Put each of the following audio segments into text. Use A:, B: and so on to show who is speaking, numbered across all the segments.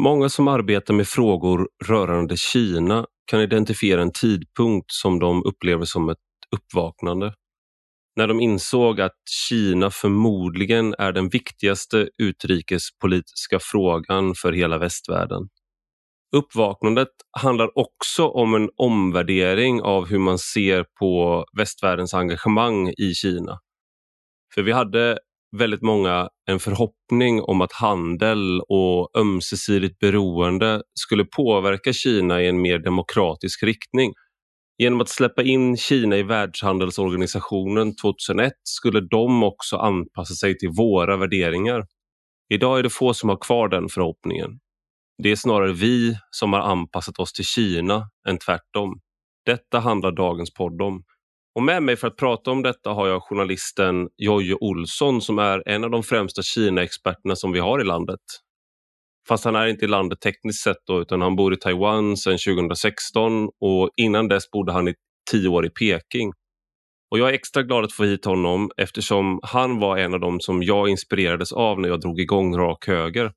A: Många som arbetar med frågor rörande Kina kan identifiera en tidpunkt som de upplever som ett uppvaknande. När de insåg att Kina förmodligen är den viktigaste utrikespolitiska frågan för hela västvärlden. Uppvaknandet handlar också om en omvärdering av hur man ser på västvärldens engagemang i Kina. För vi hade väldigt många en förhoppning om att handel och ömsesidigt beroende skulle påverka Kina i en mer demokratisk riktning. Genom att släppa in Kina i Världshandelsorganisationen 2001 skulle de också anpassa sig till våra värderingar. Idag är det få som har kvar den förhoppningen. Det är snarare vi som har anpassat oss till Kina än tvärtom. Detta handlar dagens podd om. Och med mig för att prata om detta har jag journalisten Jojje Olsson som är en av de främsta Kina-experterna som vi har i landet. Fast han är inte i landet tekniskt sett då, utan han bor i Taiwan sedan 2016 och innan dess bodde han i tio år i Peking. Och jag är extra glad att få hit honom eftersom han var en av dem som jag inspirerades av när jag drog igång Rak Höger.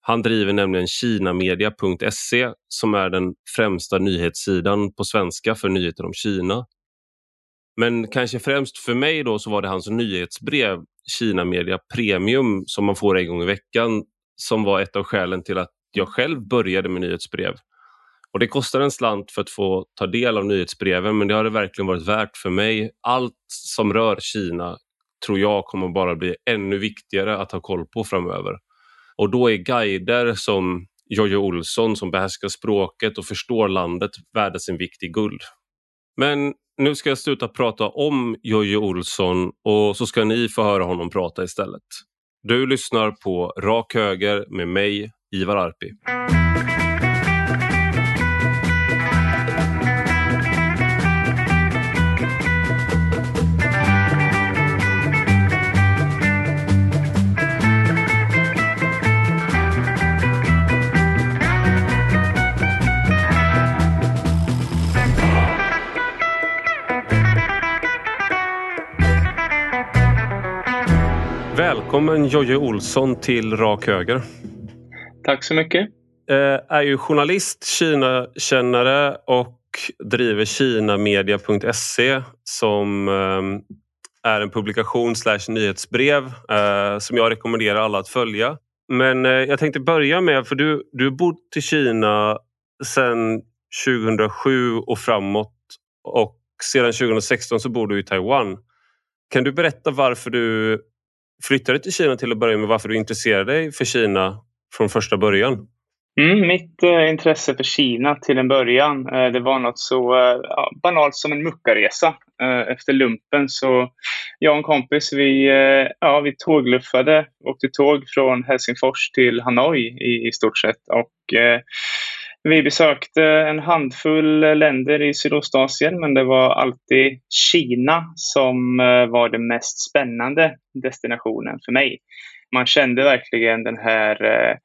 A: Han driver nämligen kinamedia.se som är den främsta nyhetssidan på svenska för nyheter om Kina. Men kanske främst för mig då så var det hans nyhetsbrev Kina Media Premium som man får en gång i veckan som var ett av skälen till att jag själv började med nyhetsbrev. Och Det kostar en slant för att få ta del av nyhetsbreven men det har det verkligen varit värt för mig. Allt som rör Kina tror jag kommer bara bli ännu viktigare att ha koll på framöver. Och då är guider som Jojje Olsson som behärskar språket och förstår landet värda sin vikt i guld. Men nu ska jag sluta prata om Jojje Olsson och så ska ni få höra honom prata istället. Du lyssnar på Rak Höger med mig, Ivar Arpi. Välkommen Jojje Olsson till Rak Höger.
B: Tack så mycket.
A: Eh, är ju journalist, Kina-kännare och driver kinamedia.se som eh, är en publikation slash nyhetsbrev eh, som jag rekommenderar alla att följa. Men jag tänkte börja med, för du, du har bott i Kina sedan 2007 och framåt och sedan 2016 så bor du i Taiwan. Kan du berätta varför du flyttade till Kina till att börja med varför du intresserade dig för Kina från första början?
B: Mm, mitt eh, intresse för Kina till en början, eh, det var något så eh, banalt som en muckaresa. Eh, efter lumpen så jag och en kompis, vi, eh, ja, vi tågluffade, åkte tåg från Helsingfors till Hanoi i, i stort sett. Och eh, vi besökte en handfull länder i Sydostasien men det var alltid Kina som eh, var den mest spännande destinationen för mig. Man kände verkligen den här eh,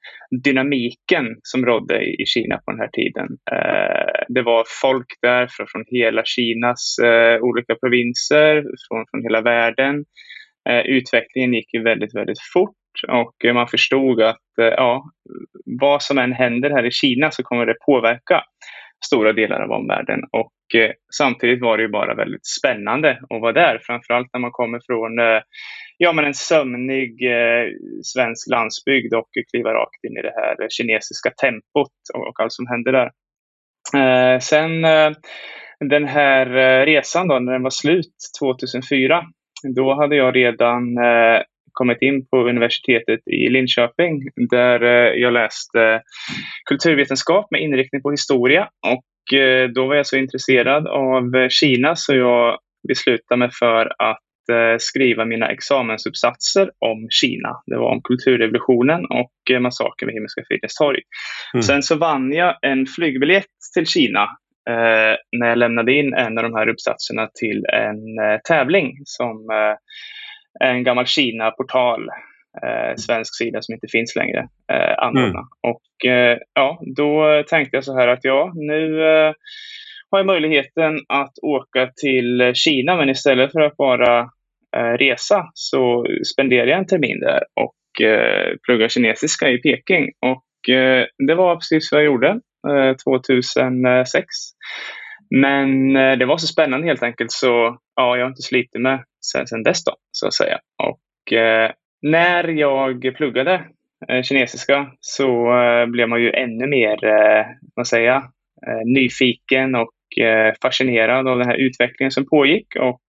B: dynamiken som rådde i Kina på den här tiden. Eh, det var folk där från hela Kinas olika provinser, från hela världen. Utvecklingen gick ju väldigt, väldigt fort och eh, man förstod att eh, ja, vad som än händer här i Kina så kommer det påverka stora delar av omvärlden. Och eh, samtidigt var det ju bara väldigt spännande att vara där, framförallt när man kommer från eh, ja, men en sömnig eh, svensk landsbygd och kliva rakt in i det här kinesiska tempot och, och allt som hände där. Eh, sen eh, den här eh, resan då, när den var slut 2004, då hade jag redan kommit in på universitetet i Linköping där eh, jag läste kulturvetenskap med inriktning på historia. Och eh, då var jag så intresserad av Kina så jag beslutade mig för att eh, skriva mina examensuppsatser om Kina. Det var om kulturrevolutionen och massakern vid Himmelska fridens torg. Mm. Sen så vann jag en flygbiljett till Kina eh, när jag lämnade in en av de här uppsatserna till en eh, tävling som eh, en gammal Kina-portal, eh, svensk sida som inte finns längre, eh, anordna. Mm. Och eh, ja, då tänkte jag så här att ja, nu eh, har jag möjligheten att åka till Kina, men istället för att bara eh, resa så spenderar jag en termin där och eh, pluggar kinesiska i Peking. Och det var precis vad jag gjorde 2006. Men det var så spännande helt enkelt så ja, jag har inte slitit med sen, sen dess då, så att säga. Och när jag pluggade kinesiska så blev man ju ännu mer, vad säger jag, nyfiken och fascinerad av den här utvecklingen som pågick och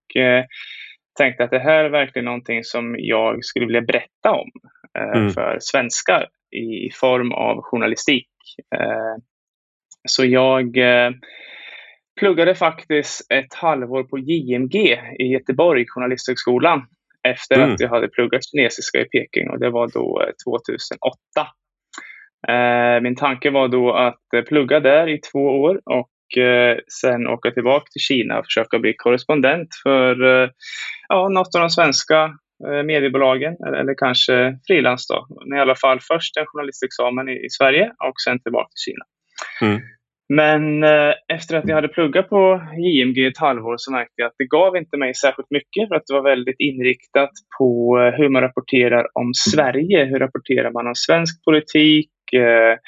B: tänkte att det här är verkligen någonting som jag skulle vilja berätta om eh, mm. för svenskar i form av journalistik. Eh, så jag eh, pluggade faktiskt ett halvår på JMG i Göteborg, Journalisthögskolan, efter mm. att jag hade pluggat kinesiska i Peking och det var då 2008. Eh, min tanke var då att plugga där i två år och eh, sen åka tillbaka till Kina och försöka bli korrespondent för eh, ja, något av de svenska eh, mediebolagen eller, eller kanske frilans i alla fall först en journalistexamen i, i Sverige och sen tillbaka till Kina. Mm. Men eh, efter att jag hade pluggat på JMG ett halvår så märkte jag att det gav inte mig särskilt mycket för att det var väldigt inriktat på eh, hur man rapporterar om Sverige. Hur rapporterar man om svensk politik, eh,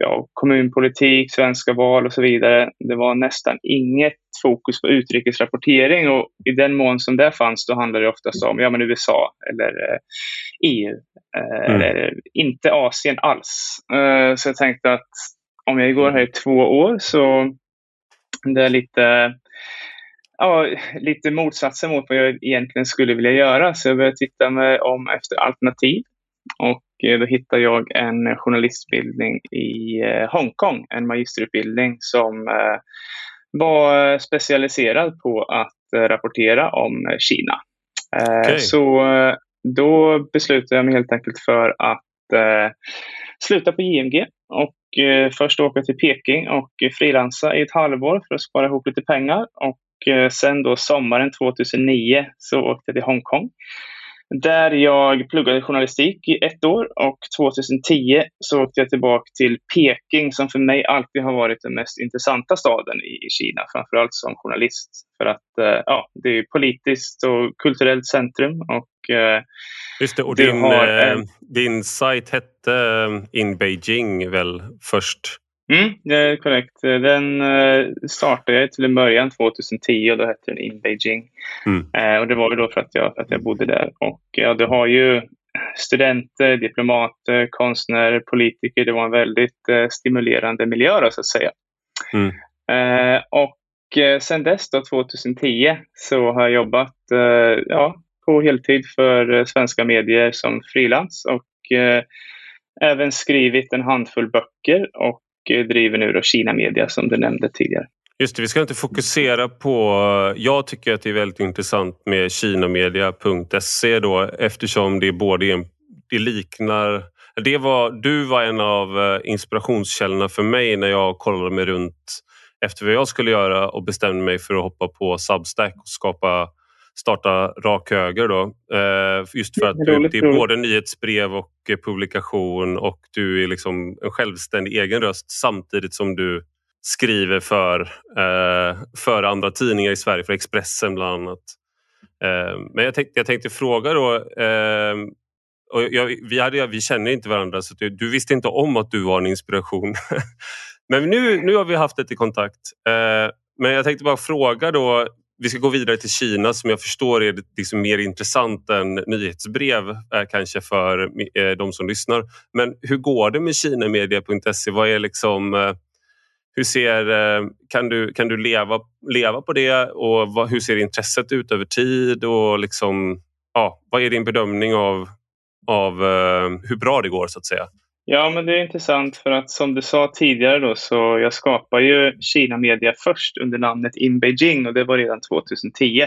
B: ja, kommunpolitik, svenska val och så vidare. Det var nästan inget fokus på utrikesrapportering och i den mån som det fanns då handlade det oftast om ja, men USA eller EU. Eh, mm. Eller inte Asien alls. Så jag tänkte att om jag går här i två år så det är lite ja, lite motsatsen mot vad jag egentligen skulle vilja göra. Så jag började titta mig om efter alternativ. Och Eh, då hittade jag en journalistutbildning i eh, Hongkong, en magisterutbildning som eh, var specialiserad på att rapportera om Kina. Okay. Så då beslutade jag mig helt enkelt för att sluta på JMG och eh, först åka till Peking och frilansa i ett halvår för att spara ihop lite pengar. Och eh, sen då sommaren 2009 så åkte jag till Hongkong där jag pluggade journalistik i ett år och 2010 så åkte jag tillbaka till Peking som för mig alltid har varit den mest intressanta staden i Kina, framförallt som journalist. För att eh, ja, det är politiskt och kulturellt centrum och
A: eh, Just det, och din, en... Eh, din sajt hette In Beijing väl först?
B: Mm, det är korrekt. Den eh, startade jag till en början 2010 och då hette den In Beijing. Mm. Eh, och det var ju då för att jag, för att jag bodde där. Och ja, det har ju studenter, diplomater, konstnärer, politiker. Det var en väldigt eh, stimulerande miljö då, så att säga. Mm. och sen dess då, 2010 så har jag jobbat ja, på heltid för svenska medier som frilans och även skrivit en handfull böcker och Eh, driver nu då Kina Media som du nämnde tidigare.
A: Just det, vi ska inte fokusera på... Jag tycker att det är väldigt intressant med kinamedia.se då eftersom det både en, det liknar... Det var, du var en av eh, inspirationskällorna för mig när jag kollade mig runt efter vad jag skulle göra och bestämde mig för att hoppa på Substack och skapa starta rak höger då. Eh, just för att du, det är både nyhetsbrev och eh, publikation och du är liksom en självständig egen röst samtidigt som du skriver för, eh, för andra tidningar i Sverige, för Expressen bland annat. Men jag tänkte, jag tänkte fråga då och jag, vi, hade, vi känner inte varandra så du, du, visste inte om att du var en inspiration. Men nu, nu har vi haft lite kontakt. Men jag tänkte bara fråga då vi ska gå vidare till Kina som jag förstår är liksom mer intressant än nyhetsbrev eh, kanske för eh, de som lyssnar. Men hur går det med kinamedia.se? Vad är liksom, eh, hur ser, kan, du, kan du leva, leva på det och vad, hur ser intresset ut över tid? Och liksom, ja, vad är din bedömning av, av hur bra det går så att säga?
B: Ja, men det är intressant för att som du sa tidigare då så jag skapade ju Kina Media först under namnet In Beijing och det var redan 2010.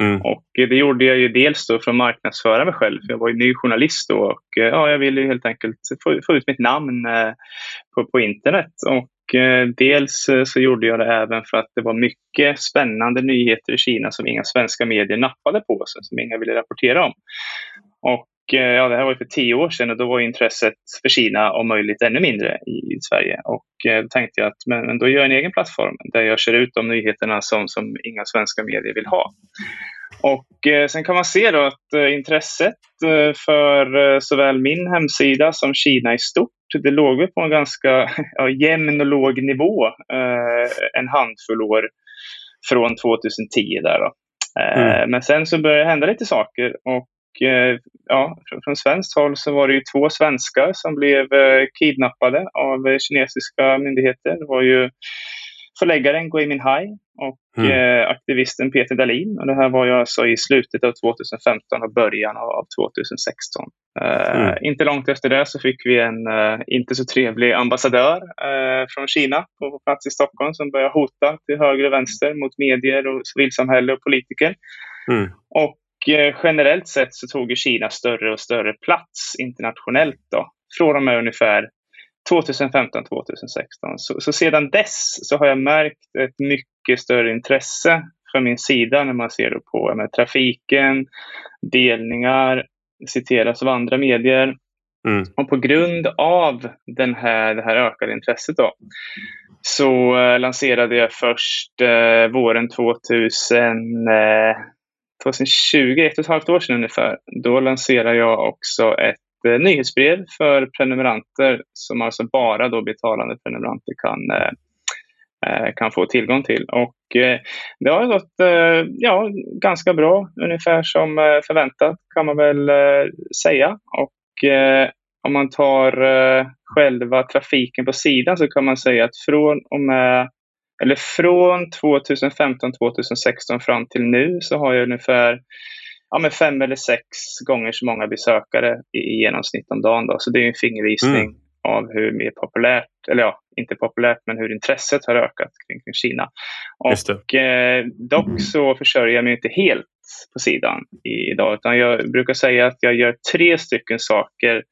B: Mm. Och det gjorde jag ju dels då för att marknadsföra mig själv. Jag var ju ny journalist då och eh, ja, jag ville helt enkelt få, få ut mitt namn eh, på, på internet. Och eh, dels så gjorde jag det även för att det var mycket spännande nyheter i Kina som inga svenska medier nappade på, som inga ville rapportera om. Och ja, det här var för tio år sedan och då var intresset för Kina om möjligt ännu mindre i, Sverige. Och eh, då tänkte jag att men, men, då gör jag en egen plattform där jag kör ut de nyheterna som, som inga svenska medier vill ha. Och eh, sen kan man se då att eh, intresset eh, för såväl min hemsida som Kina i stort, det låg på en ganska ja, jämn och låg nivå en handfull år från 2010 där då. Mm. Men sen så började det hända lite saker och ja, från svenskt håll så var det ju två svenskar som blev kidnappade av kinesiska myndigheter. Det var ju förläggaren Gui Minhai och mm. eh, aktivisten Peter Dahlin. Och det här var ju alltså i slutet av 2015 och början av 2016. Eh, mm. Inte långt efter det så fick vi en eh, inte så trevlig ambassadör eh, från Kina på plats i Stockholm som började hota till höger och vänster mot medier och civilsamhälle och politiker. Mm. Och eh, generellt sett så tog Kina större och större plats internationellt då. Från och med ungefär 2015, 2016. Så, så, sedan dess så har jag märkt ett mycket större intresse från min sida när man ser på med trafiken, delningar, citeras av andra medier. Mm. Och på grund av den här, det här ökade intresset då, så eh, lanserade jag först eh, våren 2000, eh, 2020, ett och ett halvt år sedan ungefär. Då lanserade jag också ett eh, nyhetsbrev för prenumeranter som alltså bara då betalande prenumeranter kan, eh, eh kan få tillgång till. Och eh, det har gått eh, ja, ganska bra, ungefär som eh, förväntat kan man väl eh, säga. Och eh, om man tar själva trafiken på sidan så kan man säga att från och med eller från 2015, 2016 fram till nu så har jag ungefär ja, men fem eller sex gånger så många besökare i, i genomsnitt om dagen. Då. Så det är en fingervisning mm. av hur mer populärt, eller ja, inte populärt, men hur intresset har ökat kring, kring Kina. Och eh, dock så försörjer jag mig inte helt på sidan idag, utan jag brukar säga att jag gör tre stycken saker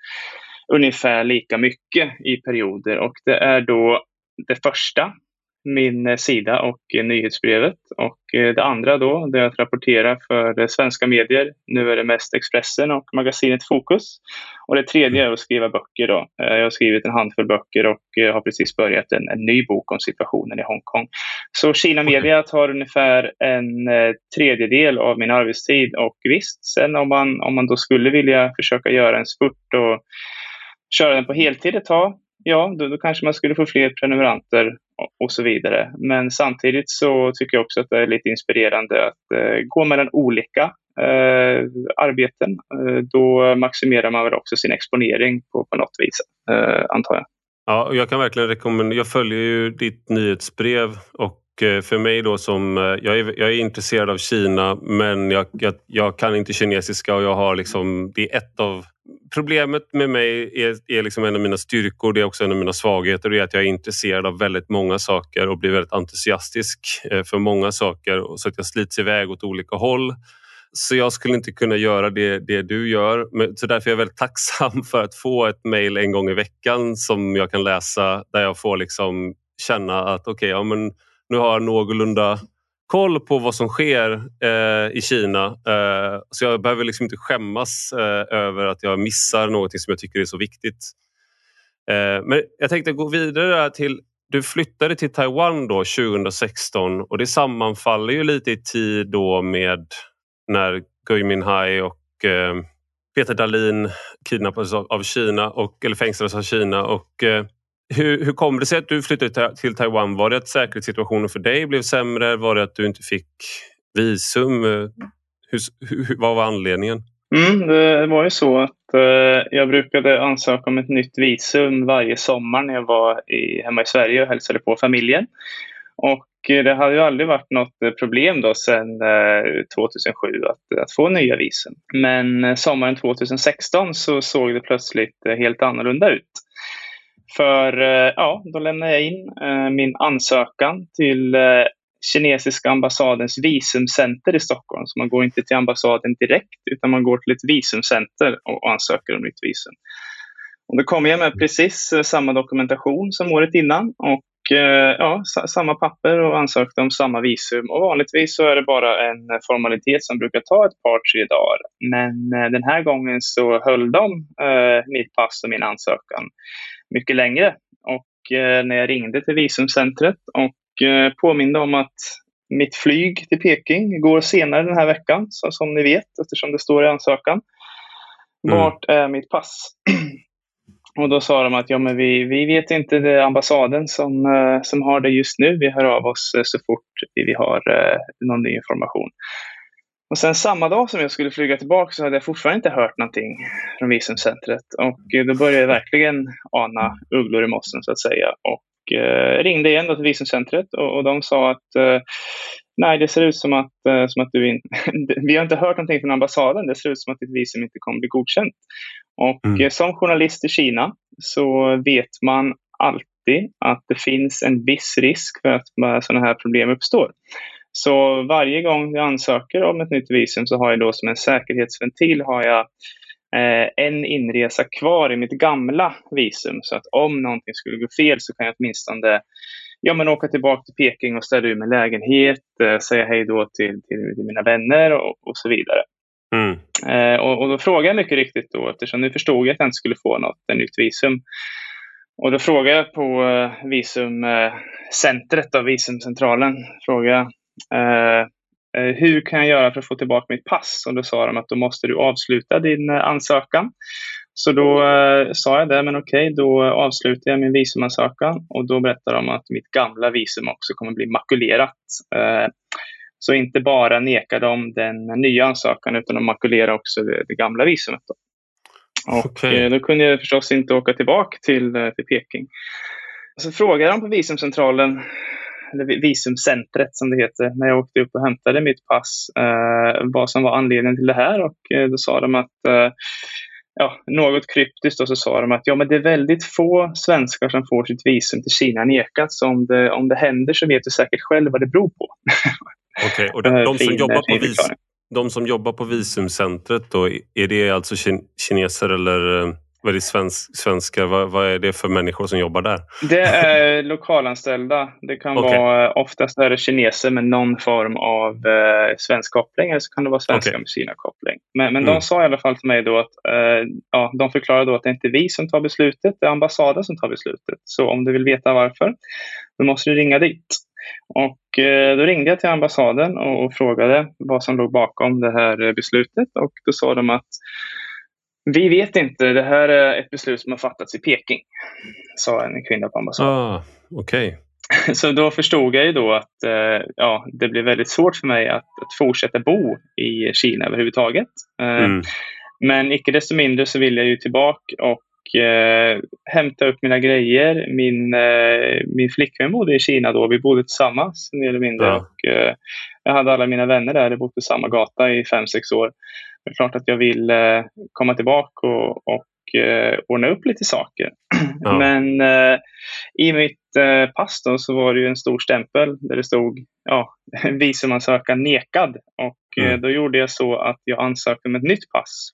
B: ungefär lika mycket i perioder och det är då det första min eh, sida och eh, nyhetsbrevet. Och eh, det andra då, det är att rapportera för svenska medier. Nu är det mest Expressen och magasinet Fokus. Och det tredje är att skriva böcker. Då. Jag har skrivit en handfull böcker och har precis börjat en, en ny bok om situationen i Hongkong. Så Kina Media tar ungefär en tredjedel av min arbetstid. Och visst, sen om man, om man då skulle vilja försöka göra en spurt och köra den på heltid ett tag, ja, då, då kanske man skulle få fler prenumeranter och så vidare. Men samtidigt så tycker jag också att det är lite inspirerande att eh, gå mellan olika eh, arbeten. Eh, då maximerar man väl också sin exponering på, på något vis, eh, antar jag.
A: Ja, jag kan verkligen rekommendera. Jag följer ju ditt nyhetsbrev och Eh, för mig då som, eh, jag är, jag är intresserad av Kina men jag, jag, jag, kan inte kinesiska och jag har liksom, det är ett av Problemet med mig är, är liksom en av mina styrkor, det är också en av mina svagheter. Det är att jag är intresserad av väldigt många saker och blir väldigt entusiastisk eh, för många saker så att jag slits iväg åt olika håll. Så jag skulle inte kunna göra det, det du gör. Så därför är jag väldigt tacksam för att få ett mejl en gång i veckan som jag kan läsa där jag får liksom känna att okej, okay, ja, nu har jag någorlunda koll på vad som sker eh, i Kina. Eh, så jag behöver liksom inte skämmas eh, över att jag missar något som jag tycker är så viktigt. Eh, men jag tänkte gå vidare till du flyttade till Taiwan då 2016 och det sammanfaller ju lite i tid då med när Gui Minhai och eh, Peter Dahlin kidnappades av Kina och, eller fängslades av Kina och eh, hur, hur kom det sig att du flyttade till Taiwan? Var det att säkerhetssituationen för dig blev sämre? Var det att du inte fick visum? Hur, hur, vad var anledningen?
B: Mm, det var ju så att eh, jag brukade ansöka om ett nytt visum varje sommar när jag var i, hemma i Sverige och hälsade på familjen. Och eh, det hade ju aldrig varit något eh, problem då sedan eh, 2007 att, att få nya visum. Men eh, sommaren 2016 så såg det plötsligt helt annorlunda ut. För eh, ja, då lämnade jag in eh, min ansökan till eh, kinesiska ambassadens visumcenter i Stockholm. Så man går inte till ambassaden direkt utan man går till ett visumcenter och ansöker om nytt visum. Och då kom jag med precis samma dokumentation som året innan och ja, samma papper och ansökte om samma visum. Och vanligtvis så är det bara en formalitet som brukar ta ett par, tre dagar. Men den här gången så höll de mitt pass och min ansökan mycket längre. Och eh, när jag ringde till visumcentret och eh, påminde om att mitt flyg till Peking går senare den här veckan, så som ni vet, eftersom det står i ansökan. Mm. Vart är mitt pass? Och då sa de att ja, men vi, vi vet inte, det är ambassaden som, uh, som har det just nu. Vi hör av oss så fort vi har någon ny information. Och sen samma dag som jag skulle flyga tillbaka så hade jag fortfarande inte hört någonting från visumcentret. Och då började jag verkligen ana ugglor i mossen så att säga. Och eh, ringde igen till visumcentret och, och de sa att eh, nej, det ser ut som att, eh, som att du in... vi har inte hört någonting från ambassaden. Det ser ut som att ditt visum inte kommer bli godkänt. Och mm. Eh, som journalist i Kina så vet man alltid att det finns en viss risk för att sådana här problem uppstår. Så varje gång jag ansöker om ett nytt visum så har jag då som en säkerhetsventil har jag eh, en inresa kvar i mitt gamla visum. Så att om någonting skulle gå fel så kan jag åtminstone ja, men åka tillbaka till Peking och ställa ur min lägenhet, eh, säga hej då till, till, till mina vänner och, och så vidare. Mm. Eh, och, och, då frågade jag mycket riktigt då, eftersom nu förstod jag att jag inte skulle få något, ett nytt visum. Och då frågade jag på visumcentret, eh, visumcentralen, frågade hur kan jag göra för att få tillbaka mitt pass? Och då sa de att då måste du avsluta din eh, ansökan. Så då eh, sa jag det, men okej, okay, då avslutar jag min visumansökan och då berättar de att mitt gamla visum också kommer bli makulerat. Eh, så inte bara nekar de den nya ansökan utan de makulerar också det, det gamla visumet. Då. Och okay. då kunde jag förstås inte åka tillbaka till, till Peking. Så frågade de på visumcentralen eller visumcentret som det heter, när jag åkte upp och hämtade mitt pass, eh, vad som var anledningen till det här. Och eh, då sa de att, eh, ja, något kryptiskt, och så sa de att ja, men det är väldigt få svenskar som får sitt visum till Kina nekat, så om det, om det händer så vet du säkert själv vad det beror på.
A: Okej, okay, och de, de, som jobbar på vis, de som jobbar på visumcentret då, är det alltså kineser eller eh, vad är svensk, svenskar? Vad, vad, är det för människor som jobbar där?
B: Det är lokalanställda. Det kan okay. vara, oftast är det kineser med någon form av eh, svensk koppling eller så kan det vara svenskar okay. med Kina-koppling. Men, men mm. de sa i alla fall till mig då att eh, ja, de förklarade då att det inte är vi som tar beslutet, det är ambassaden som tar beslutet. Så om du vill veta varför, då måste du ringa dit. Och eh, då ringde jag till ambassaden och, och frågade vad som låg bakom det här beslutet och då sa de att vi vet inte. Det här är ett beslut som har fattats i Peking, sa en kvinna på ambassaden.
A: Ah, okay.
B: Så då förstod jag ju då att eh, ja, det blev väldigt svårt för mig att, att fortsätta bo i Kina överhuvudtaget. Eh, mm. Men icke desto mindre så vill jag ju tillbaka och eh, hämta upp mina grejer. Min, min flickvän bodde i Kina då. Vi bodde tillsammans mer eller mindre. Ja. Och, jag hade alla mina vänner där. Jag bodde på samma gata i fem sex år det är klart att jag vill eh, komma tillbaka och, och eh, ordna upp lite saker. Ja. Men eh, i mitt eh, pass då, så var det ju en stor stämpel där det stod ja, visumansökan nekad. Och eh, mm. då gjorde jag så att jag ansökte om ett nytt pass.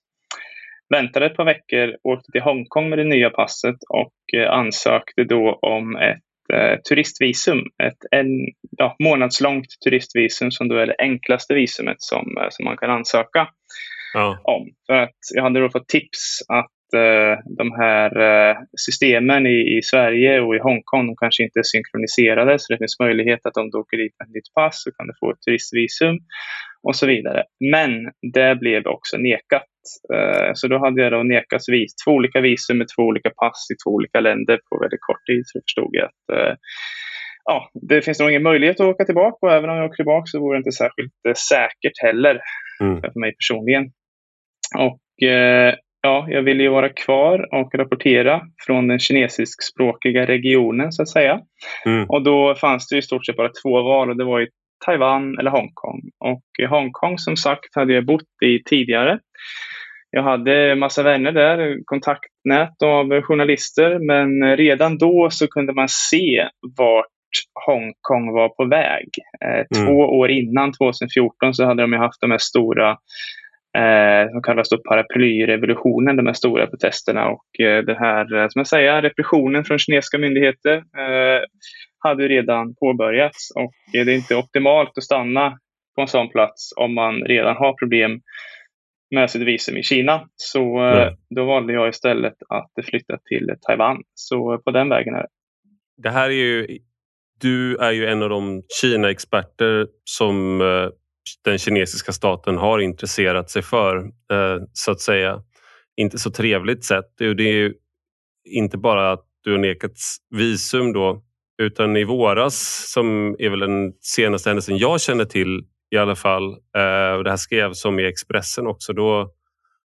B: Väntade ett par veckor, åkte till Hongkong med det nya passet och eh, ansökte då om ett turistvisum. Ett en, ja, månadslångt turistvisum som då är det enklaste visumet som, som man kan ansöka ja. om. För att jag hade då fått tips att eh, de här eh, systemen i, i, Sverige och i Hongkong de kanske inte är synkroniserade så det finns möjlighet att om du åker dit med nytt pass så kan du få ett turistvisum och så vidare. Men det blev också nekat. Eh, så då hade jag då nekats vis, två olika visum med två olika pass i två olika länder på väldigt kort tid. Så förstod jag att eh, ja, det finns nog ingen möjlighet att åka tillbaka och även om jag åker tillbaka så vore det inte särskilt eh, säkert heller mm. för mig personligen. Och eh, ja, jag ville ju vara kvar och rapportera från den kinesiskspråkiga regionen så att säga. Mm. Och då fanns det i stort sett bara två val och det var ju Taiwan eller Hongkong. Och Hongkong som sagt hade jag bott i tidigare. Jag hade massa vänner där, kontaktnät av journalister, men redan då så kunde man se vart Hongkong var på väg. Eh, mm. Två år innan, 2014, så hade de haft de här stora eh, som kallas då paraplyrevolutionen, de här stora protesterna. Och eh, den här, eh, som jag säger, repressionen från kinesiska myndigheter eh, hade redan påbörjats. Och det är inte optimalt att stanna på en sån plats om man redan har problem med sitt visum i Kina. Så mm. då valde jag istället att flytta till Taiwan. Så på den vägen är det.
A: Det här är ju du är ju en av de Kina-experter som eh, den kinesiska staten har intresserat sig för, eh, så att säga. Inte så trevligt sätt. Det är ju inte bara att du har nekats visum då, utan i våras, som är väl den senaste händelsen jag känner till i alla fall, eh, och det här skrevs om i Expressen också, då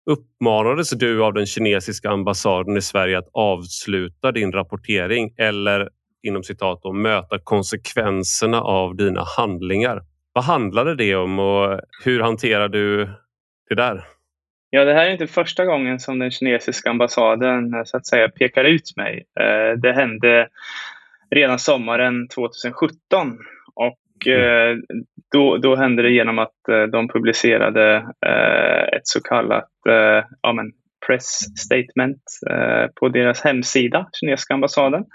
A: uppmanades du av den kinesiska ambassaden i Sverige att avsluta din rapportering eller inom citat då, möta konsekvenserna av dina handlingar. Vad handlade det om och hur hanterar du det där?
B: Ja, det här är inte första gången som den kinesiska ambassaden så att säga pekar ut mig. Eh, det hände redan sommaren 2017 och mm. Eh, då, då hände det genom att eh, de publicerade ett så kallat ja, men press statement på deras hemsida, kinesiska ambassaden.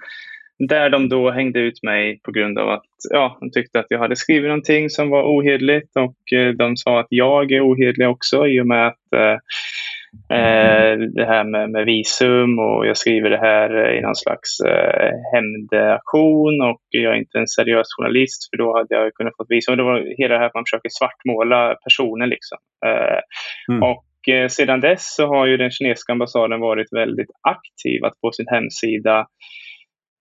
B: Där de då hängde ut mig på grund av att ja, de tyckte att jag hade skrivit någonting som var ohederligt och eh, de sa att jag är ohederlig också i och med att eh, eh, det här med, med, visum och jag skriver det här i någon slags eh, hämndaktion och jag är inte en seriös journalist för då hade jag kunnat få visum. Det var hela det här att man försöker svartmåla personen liksom. Eh, mm. Och eh, sedan dess så har ju den kinesiska ambassaden varit väldigt aktiv att på sin hemsida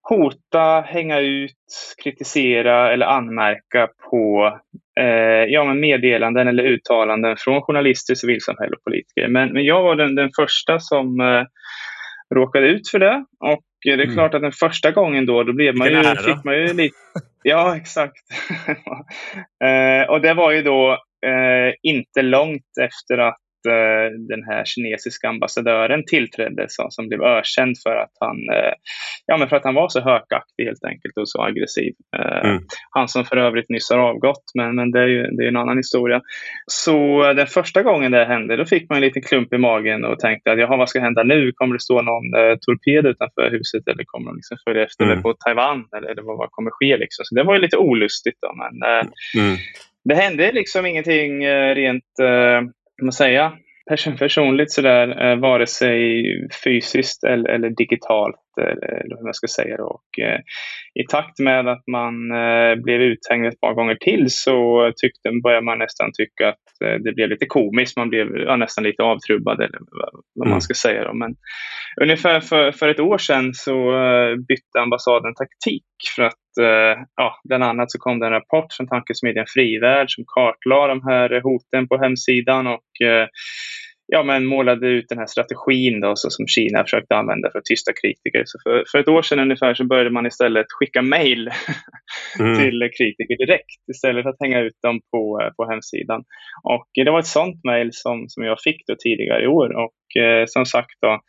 B: hota, hänga ut, kritisera eller anmärka på eh, ja, men meddelanden eller uttalanden från journalister, civilsamhälle och politiker. Men, men jag var den, den första som eh, råkade ut för det. Och det är mm. klart att den första gången då, då blev man ju, här, fick man ju lite... Ja, exakt. eh, och det var ju då eh, inte långt efter att den här kinesiska ambassadören tillträdde som, som blev ökänd för att han, eh, ja, men för att han var så hökaktig helt enkelt och så aggressiv. Eh, mm. Han som för övrigt nyss har avgått, men, men det är ju det är en annan historia. Så den första gången det hände, då fick man en liten klump i magen och tänkte att jaha, vad ska hända nu? Kommer det stå någon eh, torped utanför huset eller kommer de liksom följa efter mm. på Taiwan? Eller, eller vad, vad kommer ske? Liksom? Så det var ju lite olustigt. Då, men, eh, mm. Det hände liksom ingenting eh, kan man säga, personligt sådär, eh, vare sig fysiskt eller, eller digitalt, eller hur man ska säga. Och, eh, I takt med att man eh, blev uthängd ett par gånger till så tyckte, började man nästan tycka att eh, det blev lite komiskt. Man blev ja, nästan lite avtrubbad, eller vad, vad mm. man ska säga. Då. Men ungefär för, för ett år sedan så eh, bytte ambassaden taktik för att eh, ja, bland annat så kom det en rapport från tankesmedjan Frivärd som kartlade de här hoten på hemsidan och eh, ja, men målade ut den här strategin då, så som Kina försökte använda för att tysta kritiker. Så för, för ett år sedan ungefär så började man istället skicka mejl mm. till kritiker direkt istället för att hänga ut dem på, på hemsidan. Och det var ett sånt mejl som, som jag fick då tidigare i år. Och eh, som sagt, då,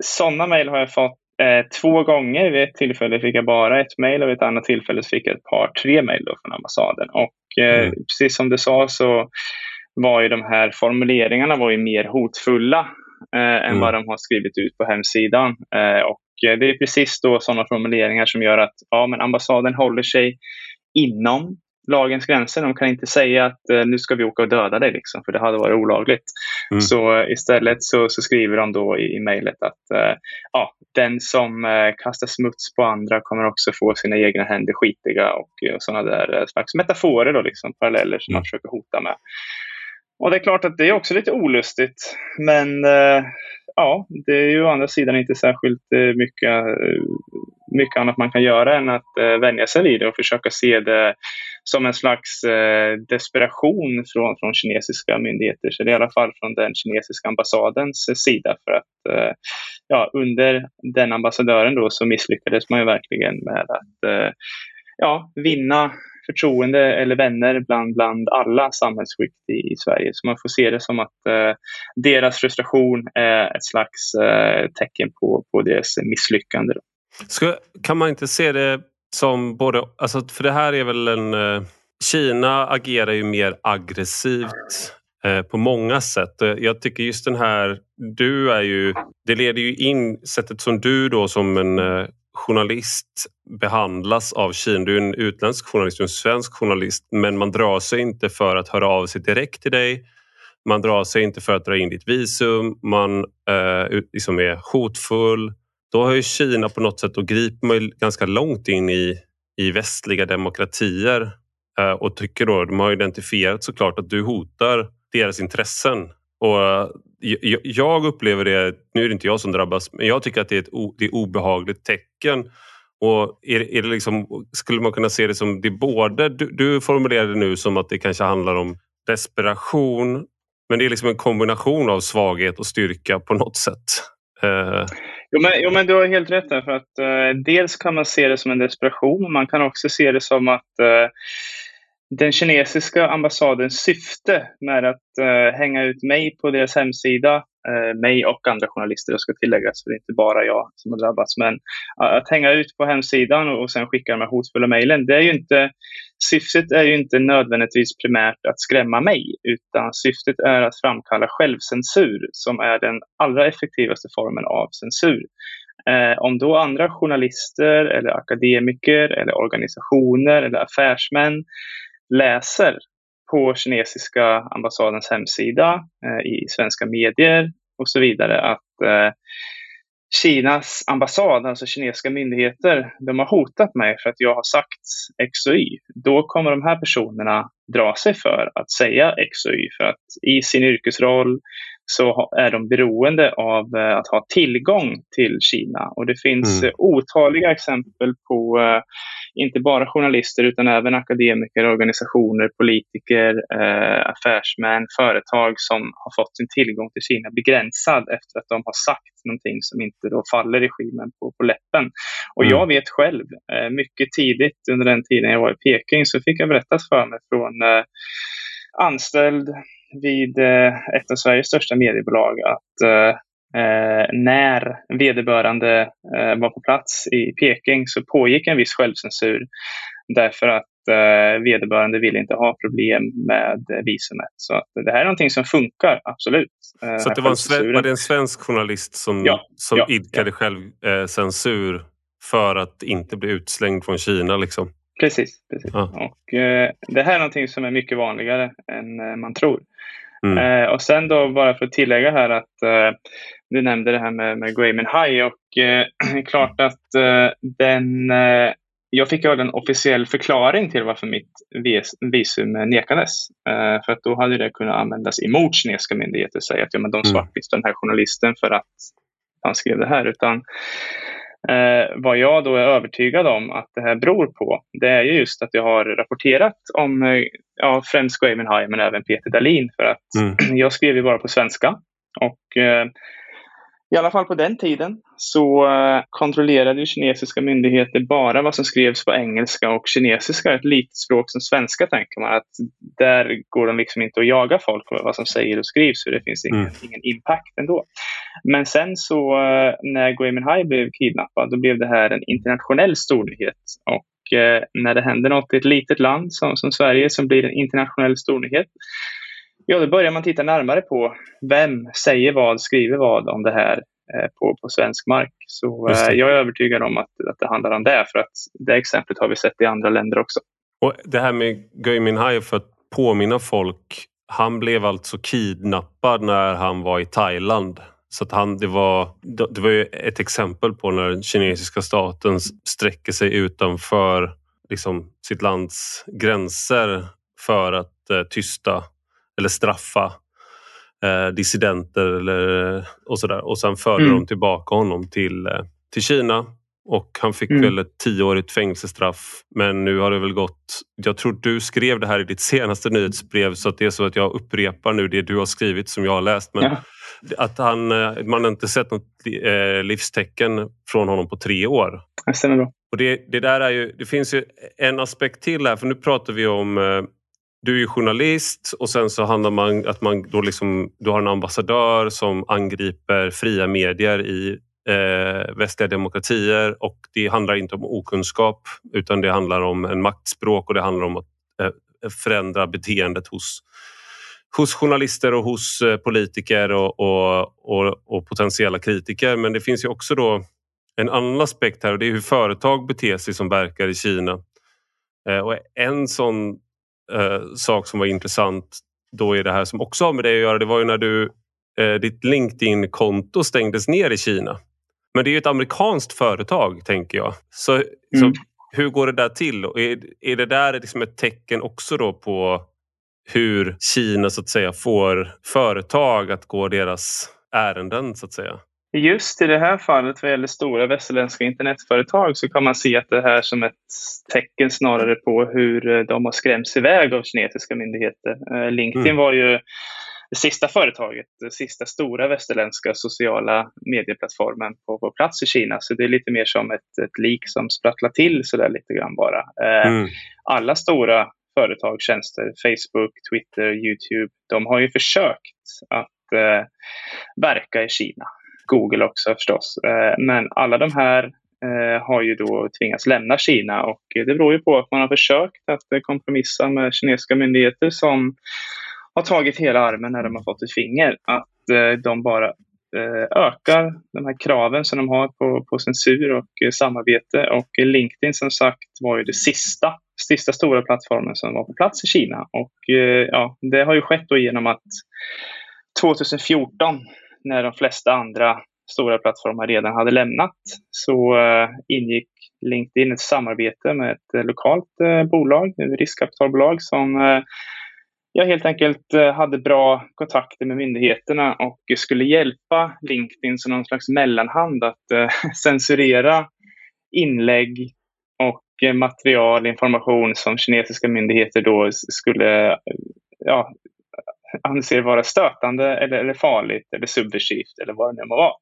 B: sådana mejl har jag fått Eh, två gånger. Vid ett tillfälle fick jag bara ett mejl och vid ett annat tillfälle fick jag ett par, tre mejl från ambassaden. Och eh, mm. precis som du sa så var ju de här formuleringarna var ju mer hotfulla eh, mm. än vad de har skrivit ut på hemsidan. Eh, och det är precis då sådana formuleringar som gör att ja, men ambassaden håller sig inom lagens gränser. De kan inte säga att eh, nu ska vi åka och döda dig, liksom, för det hade varit olagligt. Mm. Så eh, istället så, så, skriver de då i, i mejlet att eh, ja, den som eh, kastar smuts på andra kommer också få sina egna händer skitiga och, och eh, sådana där eh, slags metaforer, då, liksom, paralleller som mm. man försöker hota med. Och det är klart att det är också lite olustigt. Men eh, ja, det är ju å andra sidan inte särskilt eh, mycket, eh, mycket annat man kan göra än att eh, vänja sig vid det och försöka se det som en slags eh, desperation från, från kinesiska myndigheter. Så det är i alla fall från den kinesiska ambassadens eh, sida. För att eh, ja, under den ambassadören då så misslyckades man ju verkligen med att eh, ja, vinna förtroende eller vänner bland, bland alla samhällsskikt i, i Sverige. Så man får se det som att eh, deras frustration är ett slags eh, tecken på, på deras misslyckande.
A: Ska, kan man inte se det som både, alltså för det här är väl en... Eh, Kina agerar ju mer aggressivt eh, på många sätt. Jag tycker just den här, du är ju, det leder ju in sättet som du då som en eh, journalist behandlas av Kina. Du är en utländsk journalist, du är en svensk journalist men man drar sig inte för att höra av sig direkt till dig. Man drar sig inte för att dra in ditt visum, man eh, liksom är hotfull. Då har ju Kina på något sätt, då griper man ganska långt in i i västliga demokratier eh, och tycker då, de har identifierat såklart att du hotar deras intressen. Och eh, jag upplever det, nu är det inte jag som drabbas, men jag tycker att det är ett det är obehagligt tecken. Och är, är det liksom, skulle man kunna se det som det både, du, du formulerade nu som att det kanske handlar om desperation men det är liksom en kombination av svaghet och styrka på något sätt.
B: Uh... Jo, men, jo, men du har helt rätt där. För att, uh, dels kan man se det som en desperation. Man kan också se det som att uh, den kinesiska ambassadens syfte med att uh, hänga ut mig på deras hemsida, uh, mig och andra journalister, jag ska tilläggas, så det är inte bara jag som har drabbats, men uh, att hänga ut på hemsidan och, och sen skicka de här hotfulla mejlen, det är ju inte, syftet är ju inte nödvändigtvis primärt att skrämma mig, utan syftet är att framkalla självcensur, som är den allra effektivaste formen av censur. Eh, om då andra journalister eller akademiker eller organisationer eller affärsmän läser på kinesiska ambassadens hemsida, eh, i svenska medier och så vidare att eh, Kinas ambassad, alltså kinesiska myndigheter, de har hotat mig för att jag har sagt X och Y. Då kommer de här personerna dra sig för att säga X och Y för att i sin yrkesroll så är de beroende av eh, att ha tillgång till Kina. Och det finns mm. otaliga exempel på inte bara journalister utan även akademiker, organisationer, politiker, eh, affärsmän, företag som har fått sin tillgång till Kina begränsad efter att de har sagt någonting som inte då faller regimen på, på läppen. Och mm. jag vet själv, eh, mycket tidigt under den tiden jag var i Peking så fick jag berättat för mig från eh, anställd vid eh, ett av Sveriges största mediebolag att eh, eh, när vederbörande var på plats i Peking så pågick en viss självcensur därför att vederbörande ville inte ha problem med visumet. Så det här är någonting som funkar, absolut.
A: Så det var, en sven- var det en svensk journalist som, ja, som ja, idkade ja. självcensur för att inte bli utslängd från Kina? Liksom?
B: Precis. precis. Ja. Och, eh, det här är någonting som är mycket vanligare än eh, man tror. Mm. Eh, och sen då bara för att tillägga här att eh, du nämnde det här med, med Grayman High och eh, klart att eh, den jag fick höra en officiell förklaring till varför mitt visum nekades. Eh, för att då hade det kunnat användas emot kinesiska myndigheter och säga att ja, men de mm. svartlistade den här journalisten för att han skrev det här. Utan Eh, vad jag då är övertygad om att det här beror på, det är just att jag har rapporterat om eh, ja, främst High men även Peter Dahlin för att mm. jag skrev ju bara på svenska. Och eh, i alla fall på den tiden så eh, kontrollerade kinesiska myndigheter bara vad som skrevs på engelska och kinesiska, ett litet språk som svenska tänker man att där går de liksom inte att jaga folk för vad som säger och skrivs för det finns ingen, mm. ingen impact ändå. Men sen så eh, när Gui Minhai blev kidnappad då blev det här en internationell stornyhet och eh, när det händer något i ett litet land som, som Sverige som blir en internationell stornyhet Ja, då börjar man titta närmare på vem säger vad, skriver vad om det här eh, på, på svensk mark. Så eh, jag är övertygad om att, att det handlar om det, för att det exemplet har vi sett i andra länder också.
A: Och Det här med Gui Minhai, för att påminna folk, han blev alltså kidnappad när han var i Thailand. Så att han, det, var, det var ju ett exempel på när den kinesiska staten sträcker sig utanför liksom, sitt lands gränser för att eh, tysta eller straffa eh, dissidenter eller, och sådär. Och sen förde mm. de tillbaka honom till, eh, till Kina och han fick mm. väl ett tioårigt fängelsestraff. Men nu har det väl gått... Jag tror du skrev det här i ditt senaste nyhetsbrev så att det är så att jag upprepar nu det du har skrivit som jag har läst. Men ja. att han, eh, man har inte sett något eh, livstecken från honom på tre år.
B: Det stämmer bra.
A: Och det, det, där är ju, det finns ju en aspekt till här för nu pratar vi om eh, du är journalist och sen så handlar man att man då liksom, du har en ambassadör som angriper fria medier i eh, västliga demokratier och det handlar inte om okunskap utan det handlar om en maktspråk och det handlar om att eh, förändra beteendet hos, hos journalister och hos eh, politiker och, och, och, och, potentiella kritiker. Men det finns ju också då en annan aspekt här och det är hur företag beter sig som verkar i Kina. Eh, och en sån eh, sak som var intressant då är det här som också har med det att göra. Det var ju när du, eh, ditt LinkedIn-konto stängdes ner i Kina. Men det är ju ett amerikanskt företag tänker jag. Så, mm. så hur går det där till? Är, är det där liksom ett tecken också då på hur Kina så att säga får företag att gå deras ärenden så att säga?
B: Just i det här fallet vad gäller stora västerländska internetföretag så kan man se att det här som ett tecken snarare på hur de har skrämts iväg av kinesiska myndigheter. Eh, LinkedIn mm. var ju det sista företaget, det sista stora västerländska sociala medieplattformen på, på plats i Kina. Så det är lite mer som ett, ett lik som sprattlar till sådär lite grann bara. Eh, mm. Alla stora företag, tjänster, Facebook, Twitter, Youtube, de har ju försökt att eh, verka i Kina. Google också förstås. Eh, men alla de här eh, har ju då tvingats lämna Kina och det beror ju på att man har försökt att eh, kompromissa med kinesiska myndigheter som har tagit hela armen när de har fått ett finger. Att de bara ökar de här kraven som de har på, på censur och samarbete. Och LinkedIn som sagt var ju det sista, sista stora plattformen som var på plats i Kina. Och ja, det har ju skett då genom att 2014 när de flesta andra stora plattformar redan hade lämnat så uh, ingick LinkedIn ett samarbete med ett uh, lokalt uh, bolag, ett riskkapitalbolag som jag helt enkelt hade bra kontakter med myndigheterna och skulle hjälpa LinkedIn som någon slags mellanhand att censurera inlägg och material, information som kinesiska myndigheter då skulle ja, anser vara stötande eller, eller farligt eller subversivt eller vad det nu må vara.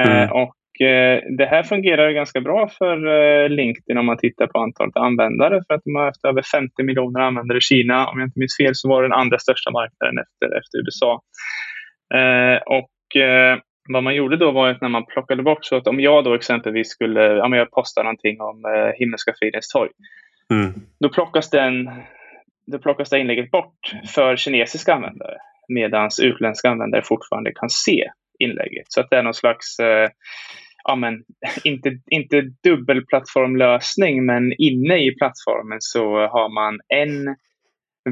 B: Eh, mm. Och eh, det här fungerar ganska bra för eh, LinkedIn om man tittar på antalet användare för att de har haft över 50 miljoner användare i Kina. Om jag inte minns fel så var det den andra största marknaden efter, efter USA. Och vad man gjorde då var att när man plockade bort så att om jag då exempelvis skulle, ja men jag postar någonting om eh, Himmelska fridens torg. Mm. Då plockas den då plockas det inlägget bort för kinesiska användare medan utländska användare fortfarande kan se inlägget. Så att det är någon slags, eh, ja men, inte, inte dubbelplattformlösning, men inne i plattformen så har man en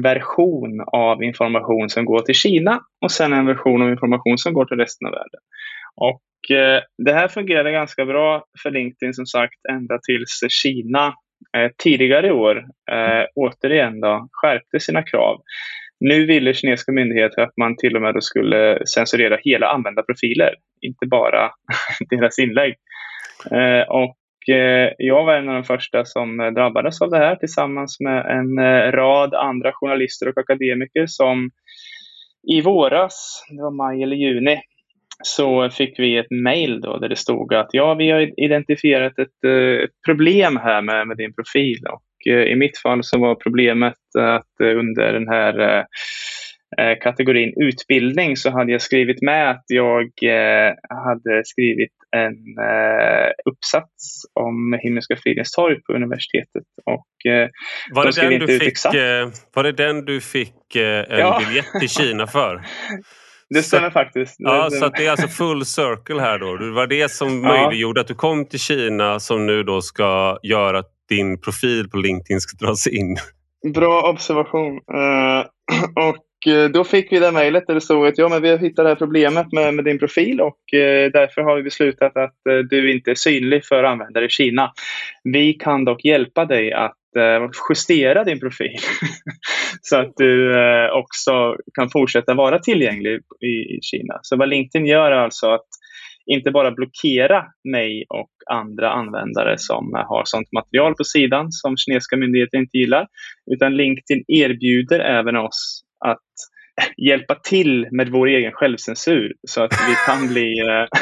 B: version av information som går till Kina och sen en version av information som går till resten av världen. Och eh, det här fungerade ganska bra för LinkedIn som sagt ända tills Kina Eh, tidigare i år eh, återigen då, skärpte sina krav. Nu ville kinesiska myndigheter att man till och med skulle censurera hela användarprofiler, inte bara deras inlägg. Eh, och eh, jag var en av de första som drabbades av det här tillsammans med en eh, rad andra journalister och akademiker som i våras, det var maj eller juni, så fick vi ett mejl där det stod att ja, vi har identifierat ett, eh, ett problem här med, med din profil. Och eh, i mitt fall så var problemet att eh, under den här kategorin utbildning så hade jag skrivit med att jag hade skrivit en uppsats om Himmelska fridens torg på universitetet. Och,
A: var, det den du fick, var det den du fick en ja. biljett till Kina för?
B: Det stämmer faktiskt.
A: Ja, så det är alltså full circle här då. Det var det som ja. möjliggjorde att du kom till Kina som nu då ska göra att din profil på LinkedIn ska dras in.
B: Bra observation. Uh, och eh, då fick vi det mejlet där det stod att ja, men vi har hittat det här problemet med, med din profil och uh, därför har vi beslutat att uh, du inte är synlig för användare i Kina. Vi kan dock hjälpa dig att Eh, justera din profil så att du eh, också kan fortsätta vara tillgänglig i Kina. Så vad LinkedIn gör är alltså att inte bara blockera mig och andra användare som har sånt material på sidan som kinesiska myndigheter inte gillar, utan LinkedIn erbjuder även oss att hjälpa till med vår egen självcensur så att vi kan bli eh,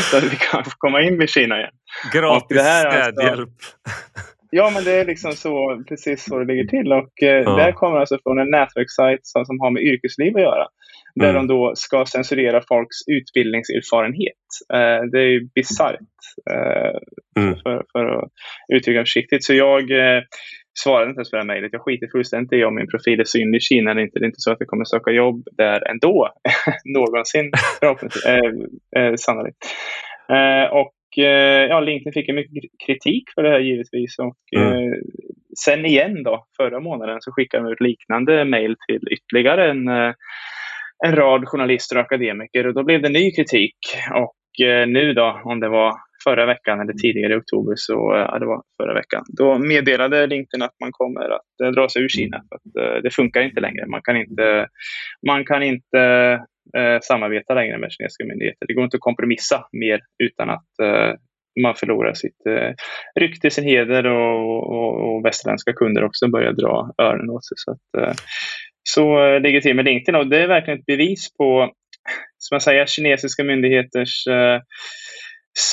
B: så att vi kan komma in i Kina igen.
A: Gratis städhjälp. Alltså,
B: Ja, men det är liksom så, precis så det ligger till. Och eh, ja. Det kommer alltså från en nätverkssajt som, som har med yrkesliv att göra. Där mm. de då ska censurera folks utbildningserfarenhet. Eh, det är ju bisarrt, eh, mm. för, för att uttrycka försiktigt. Så jag eh, svarade inte ens på det här mejlet. Jag skiter fullständigt i om min profil är synlig i Kina eller inte. Det är inte så att jag kommer söka jobb där ändå, någonsin, förhoppningsvis, eh, eh, sannolikt. Eh, och ja, LinkedIn fick mycket kritik för det här givetvis. Och, mm. eh, sen igen då, förra månaden, så skickade de ut liknande mejl till ytterligare en, eh, en rad journalister och akademiker. Och då blev det ny kritik. Och eh, nu då, om det var förra veckan eller tidigare i oktober, så ja, det var förra veckan. Då meddelade LinkedIn att man kommer att dra sig ur Kina. För att, det funkar inte längre. Man kan inte, man kan inte eh, samarbeta längre med kinesiska myndigheter. Det går inte att kompromissa mer utan att eh, man förlorar sitt eh, rykte, sin heder och, och, och västerländska kunder också börjar dra öronen åt sig. Så, att, eh, så eh, ligger det till med LinkedIn och det är verkligen ett bevis på som jag säger, kinesiska myndigheters eh,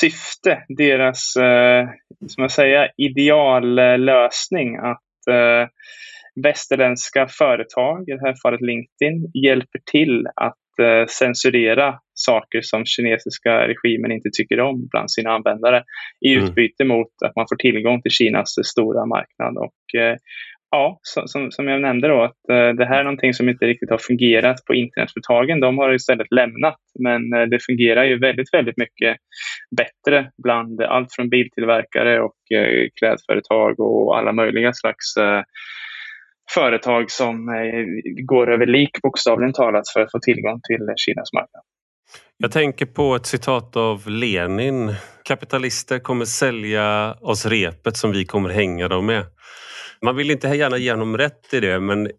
B: syfte, deras eh, som jag säger, ideallösning att eh, västerländska företag, i det här fallet LinkedIn, hjälper till att censurera saker som kinesiska regimen inte tycker om bland sina användare i mm. utbyte mot att man får tillgång till Kinas stora marknad. Och, eh, ja, som, som jag nämnde då, att eh, det här är någonting som inte riktigt har fungerat på internetföretagen. De har istället lämnat, men eh, det fungerar ju väldigt, väldigt mycket bättre bland allt från biltillverkare och eh, klädföretag och alla möjliga slags eh, företag som eh, går över lik bokstavligen talat för att få tillgång till Kinas marknad.
A: Jag tänker på ett citat av Lenin. Kapitalister kommer sälja oss repet som vi kommer hänga dem med. Man vill inte gärna ge honom rätt i det men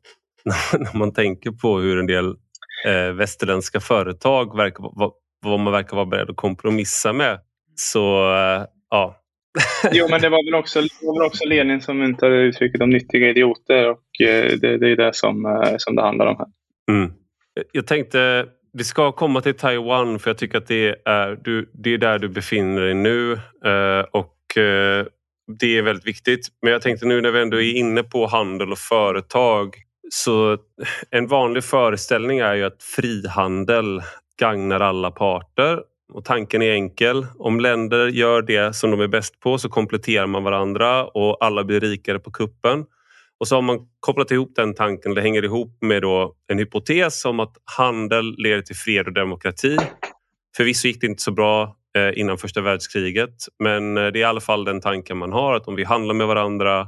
A: när man tänker på hur en del eh, västerländska företag verkar, vad, vad man verkar vara beredd att kompromissa med så eh, ja,
B: jo, men det var väl också, var väl också Lenin som myntade uttrycket om nyttiga idioter och eh, det, det är det som, eh, som det handlar om här.
A: Mm. Jag tänkte vi ska komma till Taiwan för jag tycker att det är, du, det är där du befinner dig nu eh, och det är väldigt viktigt. Men jag tänkte nu när vi ändå är inne på handel och företag så en vanlig föreställning är ju att frihandel gagnar alla parter och tanken är enkel. Om länder gör det som de är bäst på så kompletterar man varandra och alla blir rikare på kuppen. Och så har man kopplat ihop den tanken, det hänger ihop med då en hypotes om att handel leder till fred och demokrati. Förvisso gick det inte så bra eh, innan första världskriget men eh, det är i alla fall den tanken man har att om vi handlar med varandra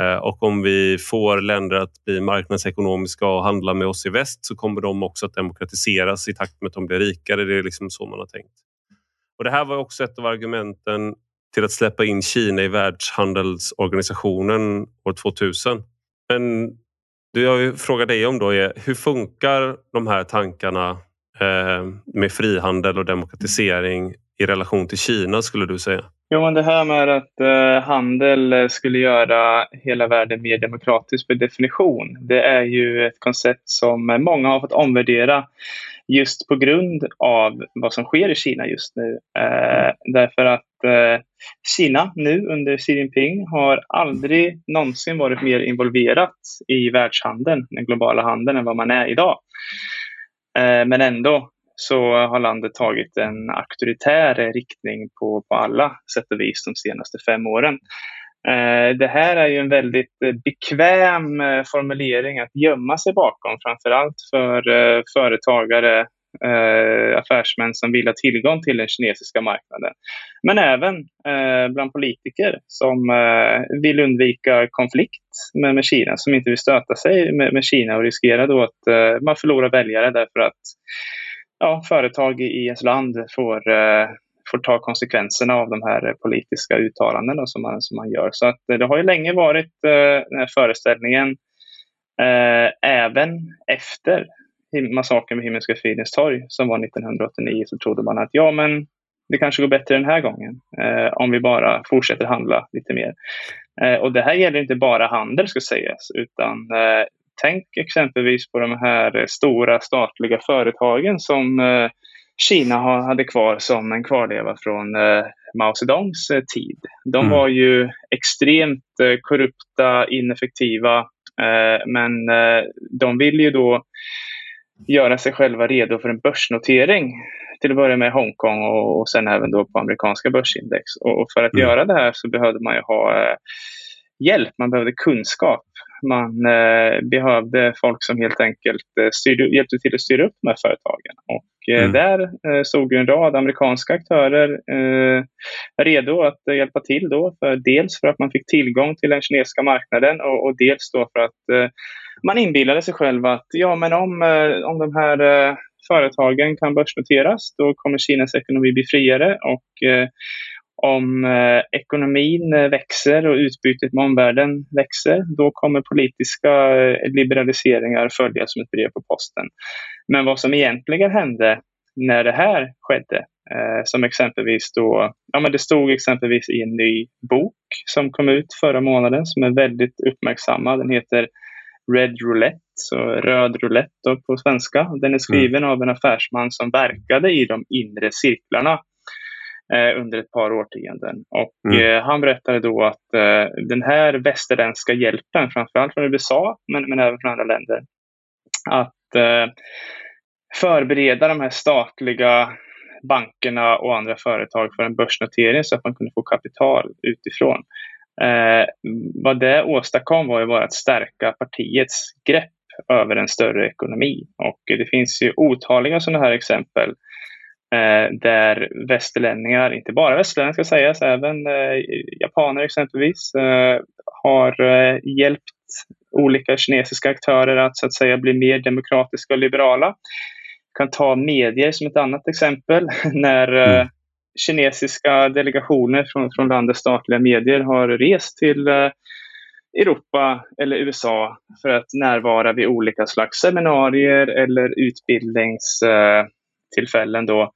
A: Eh, och om vi får länder att bli marknadsekonomiska och handla med oss i väst så kommer de också att demokratiseras i takt med att de blir rikare. Det är liksom så man har tänkt. Och Det här var också ett av argumenten till att släppa in Kina i Världshandelsorganisationen år 2000. Men det jag frågar dig om då är hur funkar de här tankarna eh, med frihandel och demokratisering i relation till Kina skulle du säga?
B: Jo, men det här med att eh, handel skulle göra hela världen mer demokratisk per definition, det är ju ett koncept som många har fått omvärdera just på grund av vad som sker i Kina just nu. Eh, därför att eh, Kina nu under Xi Jinping har aldrig någonsin varit mer involverat i världshandeln, den globala handeln, än vad man är idag. Eh, men ändå så har landet tagit en auktoritär riktning på, på alla sätt och vis de senaste fem åren. Eh, det här är ju en väldigt eh, bekväm eh, formulering att gömma sig bakom, framförallt för företagare, affärsmän som vill ha tillgång till den kinesiska marknaden. Men även bland politiker som vill undvika konflikt med Kina, som inte vill stöta sig med Kina och riskera då att man förlorar väljare därför att ja, företag i ens land får, eh, får ta konsekvenserna av de här politiska uttalandena som man, som man gör. Så att eh, det har ju länge varit eh, den här föreställningen, eh, även efter massakern vid Himmelska fridens torg som var 1989 så trodde man att ja, men det kanske går bättre den här gången eh, om vi bara fortsätter handla lite mer. Eh, och det här gäller inte bara handel ska sägas, utan eh, Tänk exempelvis på de här stora statliga företagen som eh, Kina hade kvar som en kvarleva från eh, Mao Zedongs eh, tid. De mm. var ju extremt korrupta, ineffektiva, men de ville ju då göra sig själva redo för en börsnotering till att börja med Hongkong och, och sen även då på amerikanska börsindex. Och, för att mm. göra det här så behövde man ju ha eh, hjälp, man behövde kunskap. Man eh, behövde folk som helt enkelt eh, styrde, hjälpte till att styra upp de här företagen. Och eh, mm. där eh, stod en rad amerikanska aktörer eh, redo att hjälpa till. Då, för, dels för att man fick tillgång till den kinesiska marknaden och, och dels då för att eh, man inbillade sig själv att ja, men om, om de här företagen kan börsnoteras, då kommer Kinas ekonomi bli friare och Om eh, ekonomin eh, växer och utbytet med omvärlden växer, då kommer politiska eh, liberaliseringar följa som ett brev på posten. Men vad som egentligen hände när det här skedde, som exempelvis då, ja men det stod exempelvis i en ny bok som kom ut förra månaden som är väldigt uppmärksammad. Den heter Red Roulette, så röd roulette på svenska. Den är skriven mm. av en affärsman som verkade i de inre cirklarna eh, under ett par årtionden. Och mm. eh, han berättade då att eh, den här västerländska hjälpen, framförallt från USA men, men även från andra länder, att eh, förbereda de här statliga bankerna och andra företag för en börsnotering så att man kunde få kapital utifrån. Eh, vad det åstadkom var ju bara att stärka partiets grepp över en större ekonomi. Och det finns ju otaliga sådana här exempel där västerlänningar, inte bara västerlänningar ska sägas, även eh, japaner exempelvis, eh, har eh, hjälpt olika kinesiska aktörer att så att säga bli mer demokratiska och liberala. Jag kan ta medier som ett annat exempel. När eh, mm. kinesiska delegationer från, från landets statliga medier har rest till eh, Europa eller USA för att närvara vid olika slags seminarier eller utbildningstillfällen. Då.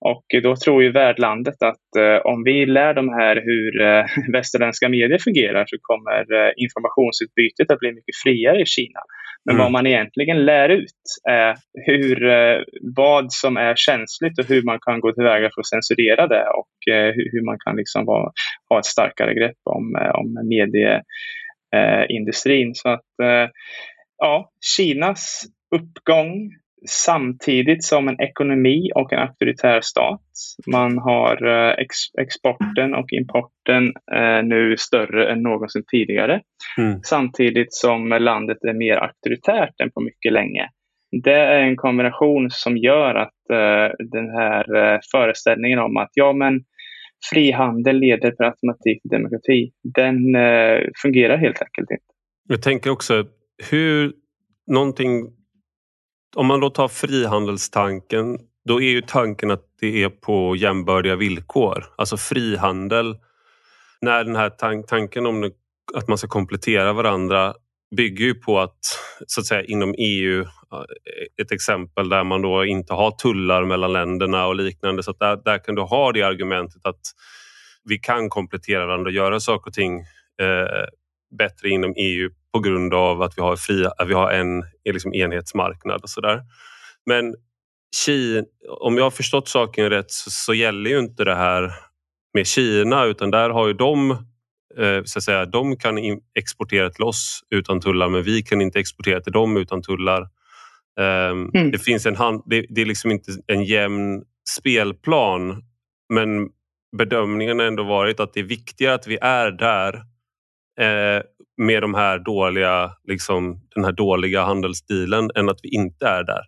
B: Och då tror ju värdlandet att eh, om vi lär dem här hur eh, västerländska medier fungerar så kommer eh, informationsutbytet att bli mycket friare i Kina. Men mm. vad man egentligen lär ut är hur, eh, vad som är känsligt och hur man kan gå tillväga för att censurera det och eh, hur, man kan liksom vara, ha ett starkare grepp om, eh, om medie eh, industrin. Så att ja, Kinas uppgång samtidigt som en ekonomi och en auktoritär stat. Man har eh, ex exporten och importen eh, nu större än någonsin tidigare. Mm. Samtidigt som landet är mer auktoritärt än på mycket länge. Det är en kombination som gör att eh, den här eh, föreställningen om att ja, men frihandel leder per automatik till demokrati. Den eh, fungerar helt enkelt inte.
A: Jag tänker också hur någonting, om man då tar frihandelstanken, då är ju tanken att det är på jämbördiga villkor. Alltså frihandel, när den här tank, tanken om att man ska komplettera varandra bygger ju på att, så att säga inom EU, ett exempel där man då inte har tullar mellan länderna och liknande. Så där, där kan du ha det argumentet att vi kan komplettera varandra och göra saker och ting eh, bättre inom EU på grund av att vi har, fria, vi har en liksom enhetsmarknad och sådär. Men Kina, om jag har förstått saken rätt så, så, gäller ju inte det här med Kina utan där har ju de eh, så att säga, de kan exportera till oss utan tullar men vi kan inte exportera till dem utan tullar. Um, mm. Det finns en hand, det, det, är liksom inte en jämn spelplan men bedömningen har ändå varit att det är viktigare att vi är där eh, med de här dåliga, liksom, den här dåliga handelsstilen än att vi inte är där.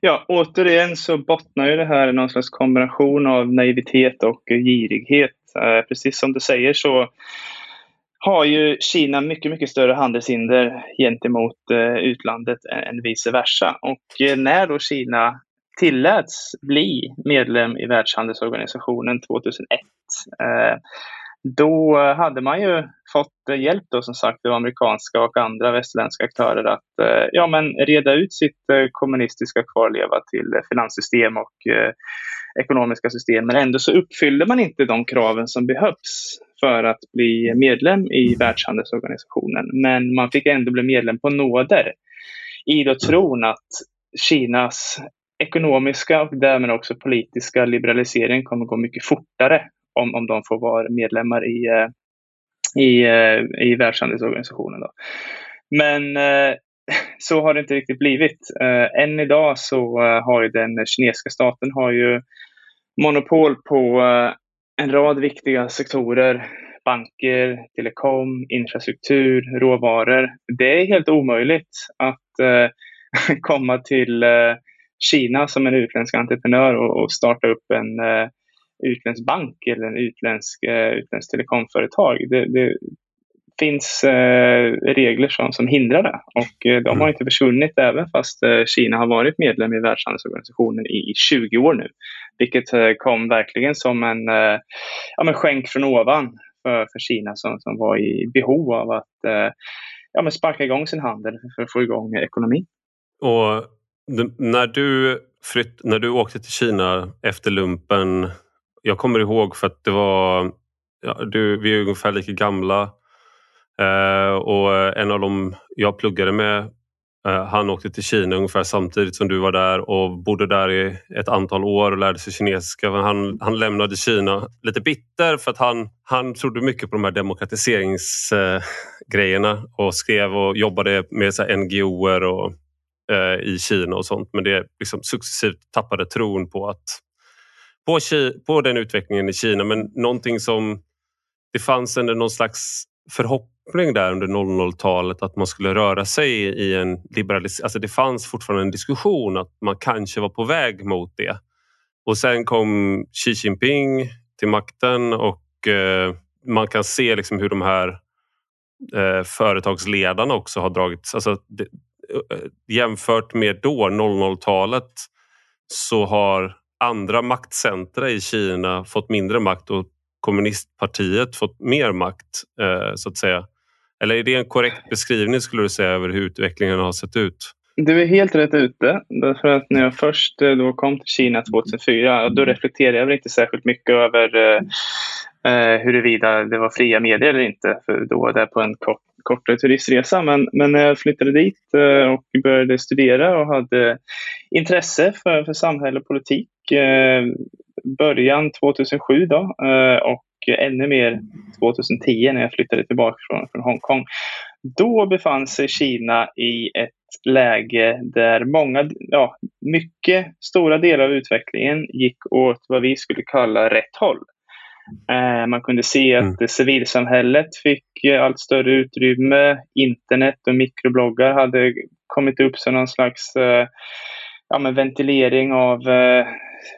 B: Ja, återigen så bottnar ju det här i någon slags kombination av naivitet och girighet. Eh, precis som du säger så har ju Kina mycket, mycket större handelshinder gentemot eh, utlandet än vice versa. Och eh, när då Kina tilläts bli medlem i Världshandelsorganisationen 2001 då eh, hade man ju fått eh, hjälp då som sagt av amerikanska och andra västerländska aktörer att eh, ja, men reda ut sitt kommunistiska kvarleva till finanssystem och ekonomiska system. Men ändå så uppfyllde man inte de kraven som behövs för att bli medlem i Världshandelsorganisationen. Men man fick ändå bli medlem på nåder i då tron att Kinas ekonomiska och därmed också politiska liberalisering kommer gå mycket fortare om, om de får vara medlemmar i, eh, i, eh, i Världshandelsorganisationen. Då. Men eh, så har det inte riktigt blivit. än idag så har ju den kinesiska staten har ju monopol på en rad viktiga sektorer. Banker, telekom, infrastruktur, råvaror. Det är helt omöjligt att komma till Kina som en utländsk entreprenör och, och starta upp en eh, utländsk bank eller en utländsk, eh, utländsk telekomföretag. Det, det finns eh, regler som, som hindrar det och eh, de har mm. inte försvunnit även fast Kina har varit medlem i Världshandelsorganisationen i, i 20 år nu. Vilket kom verkligen som en ja, men skänk från ovan för, för Kina som, som var i behov av att ja, men sparka igång sin handel för att få igång ekonomin.
A: Och när du, flytt, när du åkte till Kina efter lumpen, jag kommer ihåg för att det var, ja, du, vi är ungefär lika gamla eh, och en av dem jag pluggade med Eh, han åkte till Kina ungefär samtidigt som du var där och bodde där i ett antal år och lärde sig kinesiska. Han, han lämnade Kina lite bitter för att han, han trodde mycket på de här demokratiseringsgrejerna och skrev och jobbade med så NGOer och, eh, i Kina och sånt. Men det liksom successivt tappade tron på att på, på den utvecklingen i Kina. Men någonting som det fanns ändå någon slags förhoppning där under 00-talet att man skulle röra sig i en liberalisering. Alltså det fanns fortfarande en diskussion att man kanske var på väg mot det. Och sen kom Xi Jinping till makten och eh, man kan se liksom hur de här eh, företagsledarna också har dragits. Alltså, det, eh, jämfört med då, 00-talet, så har andra maktcentra i Kina fått mindre makt och kommunistpartiet fått mer makt, eh, så att säga. Eller är det en korrekt beskrivning skulle du säga över hur utvecklingen har sett ut?
B: Du är helt rätt ute. Därför att när jag först eh, då kom till Kina 2004, då reflekterade jag väl inte särskilt mycket över eh, eh, huruvida det var fria medier eller inte. För då var det på en kort, kortare turistresa. Men, men när jag flyttade dit eh, och började studera och hade intresse för, för samhälle och politik, eh, början 2007 då, eh, och ännu mer 2010 när jag flyttade tillbaka från, från Hongkong. Då befann sig Kina i ett läge där många, ja, mycket stora delar av utvecklingen gick åt vad vi skulle kalla rätt håll. Eh, man kunde se att mm. civilsamhället fick allt större utrymme. Internet och mikrobloggar hade kommit upp som någon slags eh, ja, men ventilering av eh,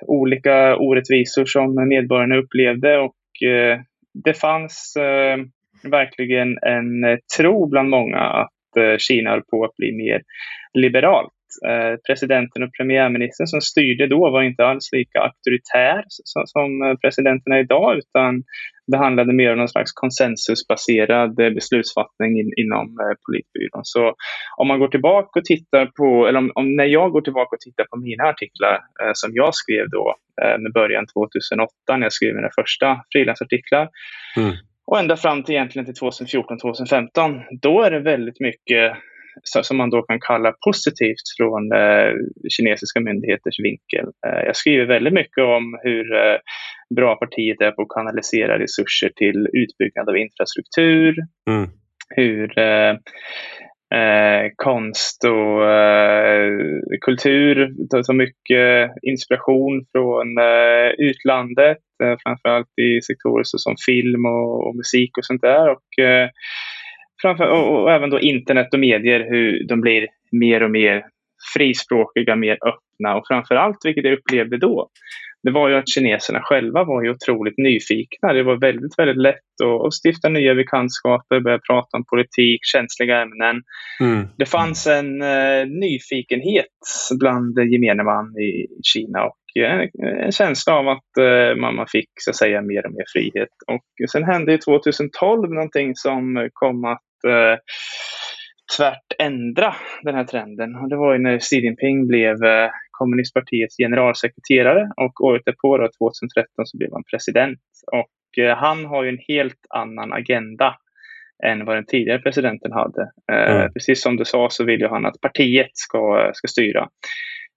B: olika orättvisor som medborgarna upplevde och Eh, det fanns eh, verkligen en eh, tro bland många att Kina höll på att bli mer liberalt. Presidenten och premiärministern som styrde då var inte alls lika auktoritär som presidenterna idag utan det handlade mer om någon slags konsensusbaserad beslutsfattning inom politbyrån. Så om man går tillbaka och tittar på, eller om, om, när jag går tillbaka och tittar på mina artiklar som jag skrev då Eh, med början 2008 när jag skrev mina första frilansartiklar. Mm. Och ända fram till egentligen till 2014-2015. Då är det väldigt mycket som man då kan kalla positivt från eh, kinesiska myndigheters vinkel. Eh, jag skriver väldigt mycket om hur eh, bra partiet är på att kanalisera resurser till utbyggnad av infrastruktur, mm. hur eh, konst och eh, kultur tar mycket inspiration från eh, utlandet, eh, framförallt i sektorer som film och, och, musik och sånt där. Och, framför, och, och, även då internet och medier, hur de blir mer och mer frispråkiga, mer öppna och framförallt, vilket jag upplevde då, det var ju att kineserna själva var ju otroligt nyfikna. Det var väldigt, väldigt lätt att, att stifta nya bekantskaper, börja prata om politik, känsliga ämnen. Mm. Det fanns en uh, nyfikenhet bland gemene man i Kina och uh, en känsla av att uh, man fick så att säga mer och mer frihet. Och sen hände 2012 någonting som kom att tvärt ändra den här trenden. Och det var ju när Xi Jinping blev kommunistpartiets generalsekreterare och året därpå, då, 2013, så blev han president. Och eh, han har ju en helt annan agenda än vad den tidigare presidenten hade. Eh, mm. Precis som du sa så vill ju han att partiet ska, ska styra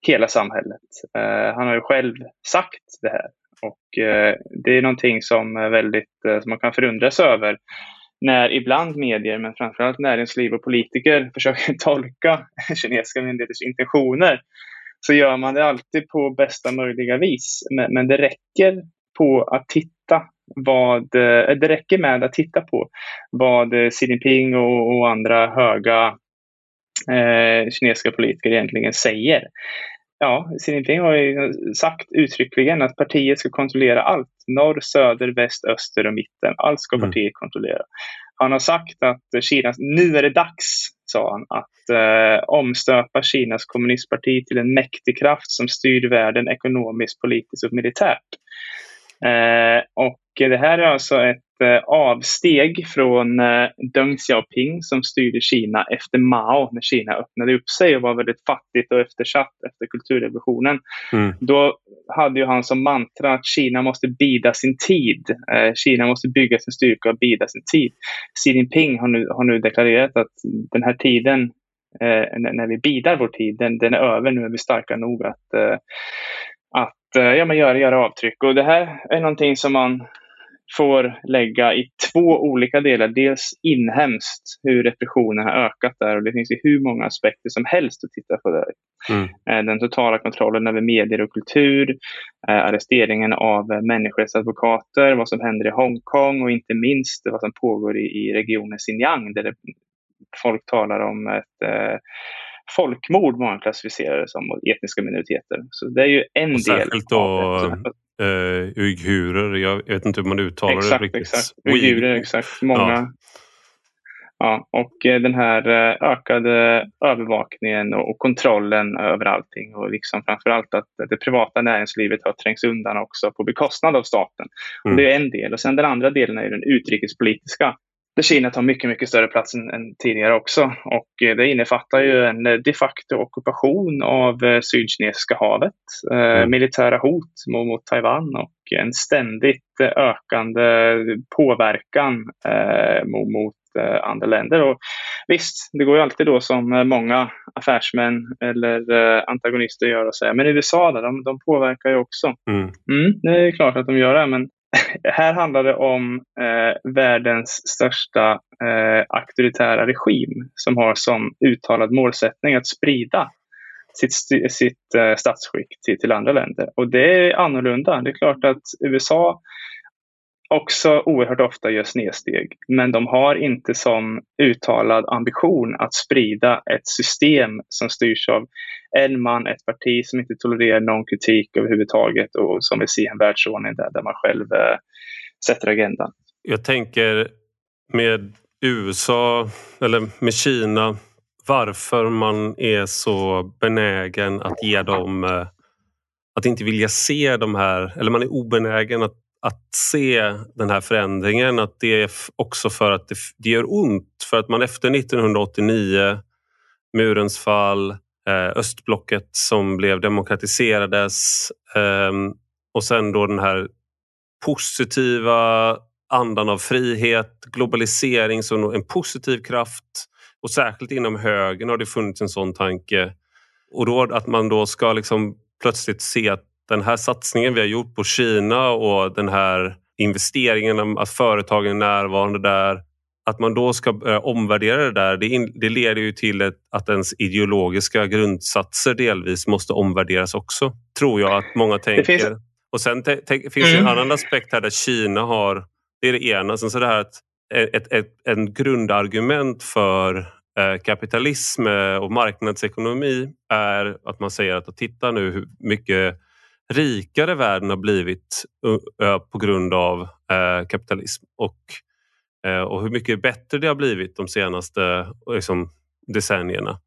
B: hela samhället. Eh, han har ju själv sagt det här och eh, det är någonting som, är väldigt, eh, som man kan förundras över när ibland medier, men framförallt näringsliv och politiker försöker tolka kinesiska myndigheters intentioner så gör man det alltid på bästa möjliga vis. Men, men det räcker på att titta vad, eh, det räcker med att titta på vad Xi Jinping och, och andra höga eh, kinesiska politiker egentligen säger ja, Xi Jinping har ju sagt uttryckligen att partiet ska kontrollera allt. Norr, söder, väst, öster och mitten. Allt ska mm. partiet kontrollera. Han har sagt att Kina, nu är det dags, sa han, att eh, omstöpa Kinas kommunistparti till en mäktig kraft som styr världen ekonomiskt, politiskt och militärt. Eh, och det här är alltså ett avsteg från eh, Deng Xiaoping som styrde Kina efter Mao när Kina öppnade upp sig och var väldigt fattigt och eftersatt efter kulturrevolutionen. Mm. Då hade ju han som mantra att Kina måste bida sin tid. Eh, Kina måste bygga sin styrka och bida sin tid. Xi Jinping har nu, har nu deklarerat att den här tiden eh, när vi bidar vår tid, den, den är över. Nu är vi starka nog att, eh, att eh, ja, men göra, göra avtryck. Och det här är någonting som man får lägga i två olika delar. Dels inhemskt, hur repressionen har ökat där och det finns ju hur många aspekter som helst att titta på där. Mm. Eh, den totala kontrollen över medier och kultur, eh, arresteringen av människorättsadvokater, vad som händer i Hongkong och inte minst vad som pågår i, regionen Xinjiang där folk talar om ett eh, folkmord, många klassificerar det som, etniska minoriteter. Så det är ju en och del.
A: Särskilt då uh, uigurer, jag vet inte hur man uttalar
B: exakt,
A: det riktigt.
B: Exakt, uigurer, exakt. Många. Ja. ja. och eh, den här eh, ökade övervakningen och kontrollen över allting och liksom framförallt att det privata näringslivet har trängts undan också på bekostnad av staten. Mm. Och det är en del. Och sen den andra delen är den utrikespolitiska där Kina tar mycket, mycket större plats än, än, tidigare också. Och eh, det innefattar ju en eh, de facto ockupation av eh, Sydkinesiska havet, mm. militära hot mot, mot, Taiwan och en ständigt ökande påverkan eh, mot, mot andra länder. Och visst, det går ju alltid då som många affärsmän eller antagonister gör och säger, men USA då, de, de påverkar ju också. Mm. Mm, det är klart att de gör det, men här handlar det om eh, världens största eh, auktoritära regim som har som uttalad målsättning att sprida sitt, sitt eh, statsskick till, till andra länder. Och det är annorlunda. Det är klart att USA också oerhört ofta gör snedsteg. Men de har inte som uttalad ambition att sprida ett system som styrs av en man, ett parti som inte tolererar någon kritik överhuvudtaget och som vill se en världsordning där, där man själv eh, sätter agendan.
A: Jag tänker med USA eller med Kina varför man är så benägen att ge dem eh, att inte vilja se de här, eller man är obenägen att att se den här förändringen, att det är också för att det, det gör ont. För att man efter 1989, murens fall, eh, östblocket som blev demokratiserades ehm, och sen då den här positiva andan av frihet, globalisering som en positiv kraft och särskilt inom högern har det funnits en sån tanke. Och då att man då ska liksom plötsligt se att den här satsningen vi har gjort på Kina och den här investeringen, att företagen är närvarande där, att man då ska börja omvärdera det där, det, in, det leder ju till ett, att ens ideologiska grundsatser delvis måste omvärderas också, tror jag att många tänker. Finns... Och sen te, te, finns det mm. en annan aspekt här där Kina har, det är det ena, sen så det här att ett, ett, en grundargument för eh, kapitalism och marknadsekonomi är att man säger att titta nu hur mycket rikare världen har blivit på grund av eh, kapitalism och, eh, och hur mycket bättre det har blivit de senaste liksom, decennierna.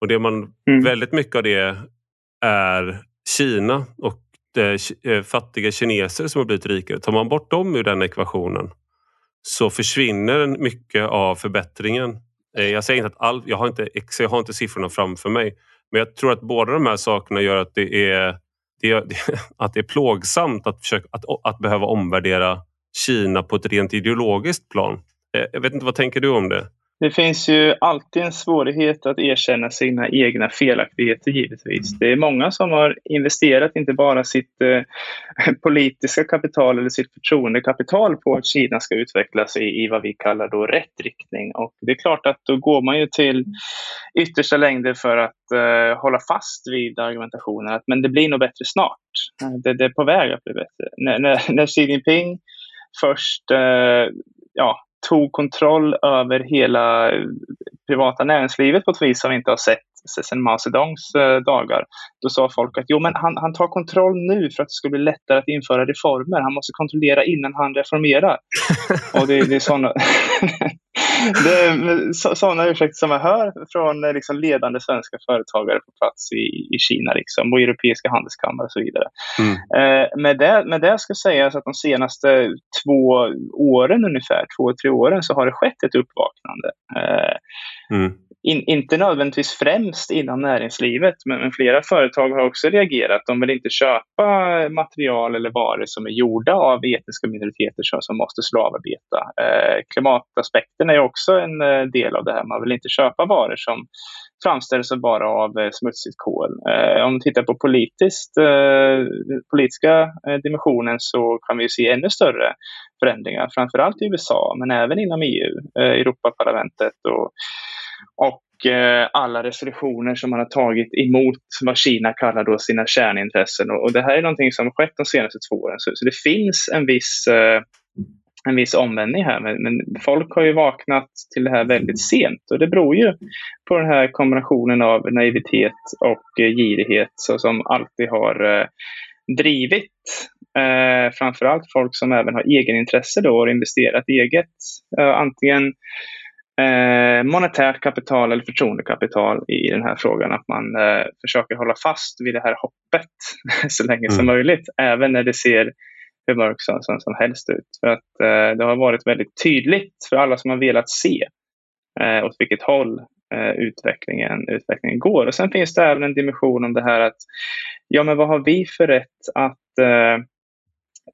A: Och det man, mm. Väldigt mycket av det är Kina och eh, fattiga kineser som har blivit rikare. Tar man bort dem ur den ekvationen så försvinner mycket av förbättringen. Jag säger inte att all, jag, har inte, jag har inte siffrorna framför mig men jag tror att båda de här sakerna gör att det är det, att det är plågsamt att, försöka, att, att behöva omvärdera Kina på ett rent ideologiskt plan. Eh, jag vet inte, vad tänker du om det?
B: Det finns ju alltid en svårighet att erkänna sina egna felaktigheter givetvis. Det är många som har investerat inte bara sitt eh, politiska kapital eller sitt förtroendekapital på att Kina ska utvecklas i, i vad vi kallar då rätt riktning. Och det är klart att då går man ju till yttersta längder för att eh, hålla fast vid argumentationen att men det blir nog bättre snart. Det, det är på väg att bli bättre. När, när, när Xi Jinping först eh, ja, tog kontroll över hela privata näringslivet på ett vis som vi inte har sett sedan Mao Zedongs eh, dagar. Då sa folk att jo, men han, han tar kontroll nu för att det ska bli lättare att införa reformer. Han måste kontrollera innan han reformerar. Och det, det är sådana det är sådana ursäkter som jag hör från eh, liksom, ledande svenska företagare på plats i, i Kina liksom, och europeiska handelskammare och så vidare. Mm. Eh, med, det, med det ska sägas att de senaste två åren ungefär, två, tre åren, så har det skett ett uppvaknande. Eh, mm in, inte nödvändigtvis främst inom näringslivet, men, men, flera företag har också reagerat. De vill inte köpa material eller varor som är gjorda av etniska minoriteter som, måste slavarbeta. Eh, klimataspekten är också en eh, del av det här. Man vill inte köpa varor som framställs bara av eh, smutsigt kol. Eh, om vi tittar på politiskt, eh, politiska eh, dimensionen så kan vi se ännu större förändringar, framförallt i USA, men även inom EU, eh, Europaparlamentet och och eh, alla resolutioner som man har tagit emot vad Kina kallar då sina kärnintressen. Och, det här är någonting som har skett de senaste två åren. Så, det finns en viss, eh, en viss omvändning här. Men, men, folk har ju vaknat till det här väldigt sent. Och det beror ju på den här kombinationen av naivitet och eh, girighet så, som alltid har eh, drivit eh, framförallt folk som även har egenintresse då och investerat eget. Eh, antingen eh, monetärt kapital eller förtroendekapital i den här frågan. Att man eh, försöker hålla fast vid det här hoppet så länge mm. som möjligt, även när det ser hur mörk som, som, som helst ut. För att eh, det har varit väldigt tydligt för alla som har velat se eh, åt vilket håll eh, utvecklingen, utvecklingen går. Och sen finns det även en dimension om det här att ja, men vad har vi för rätt att eh,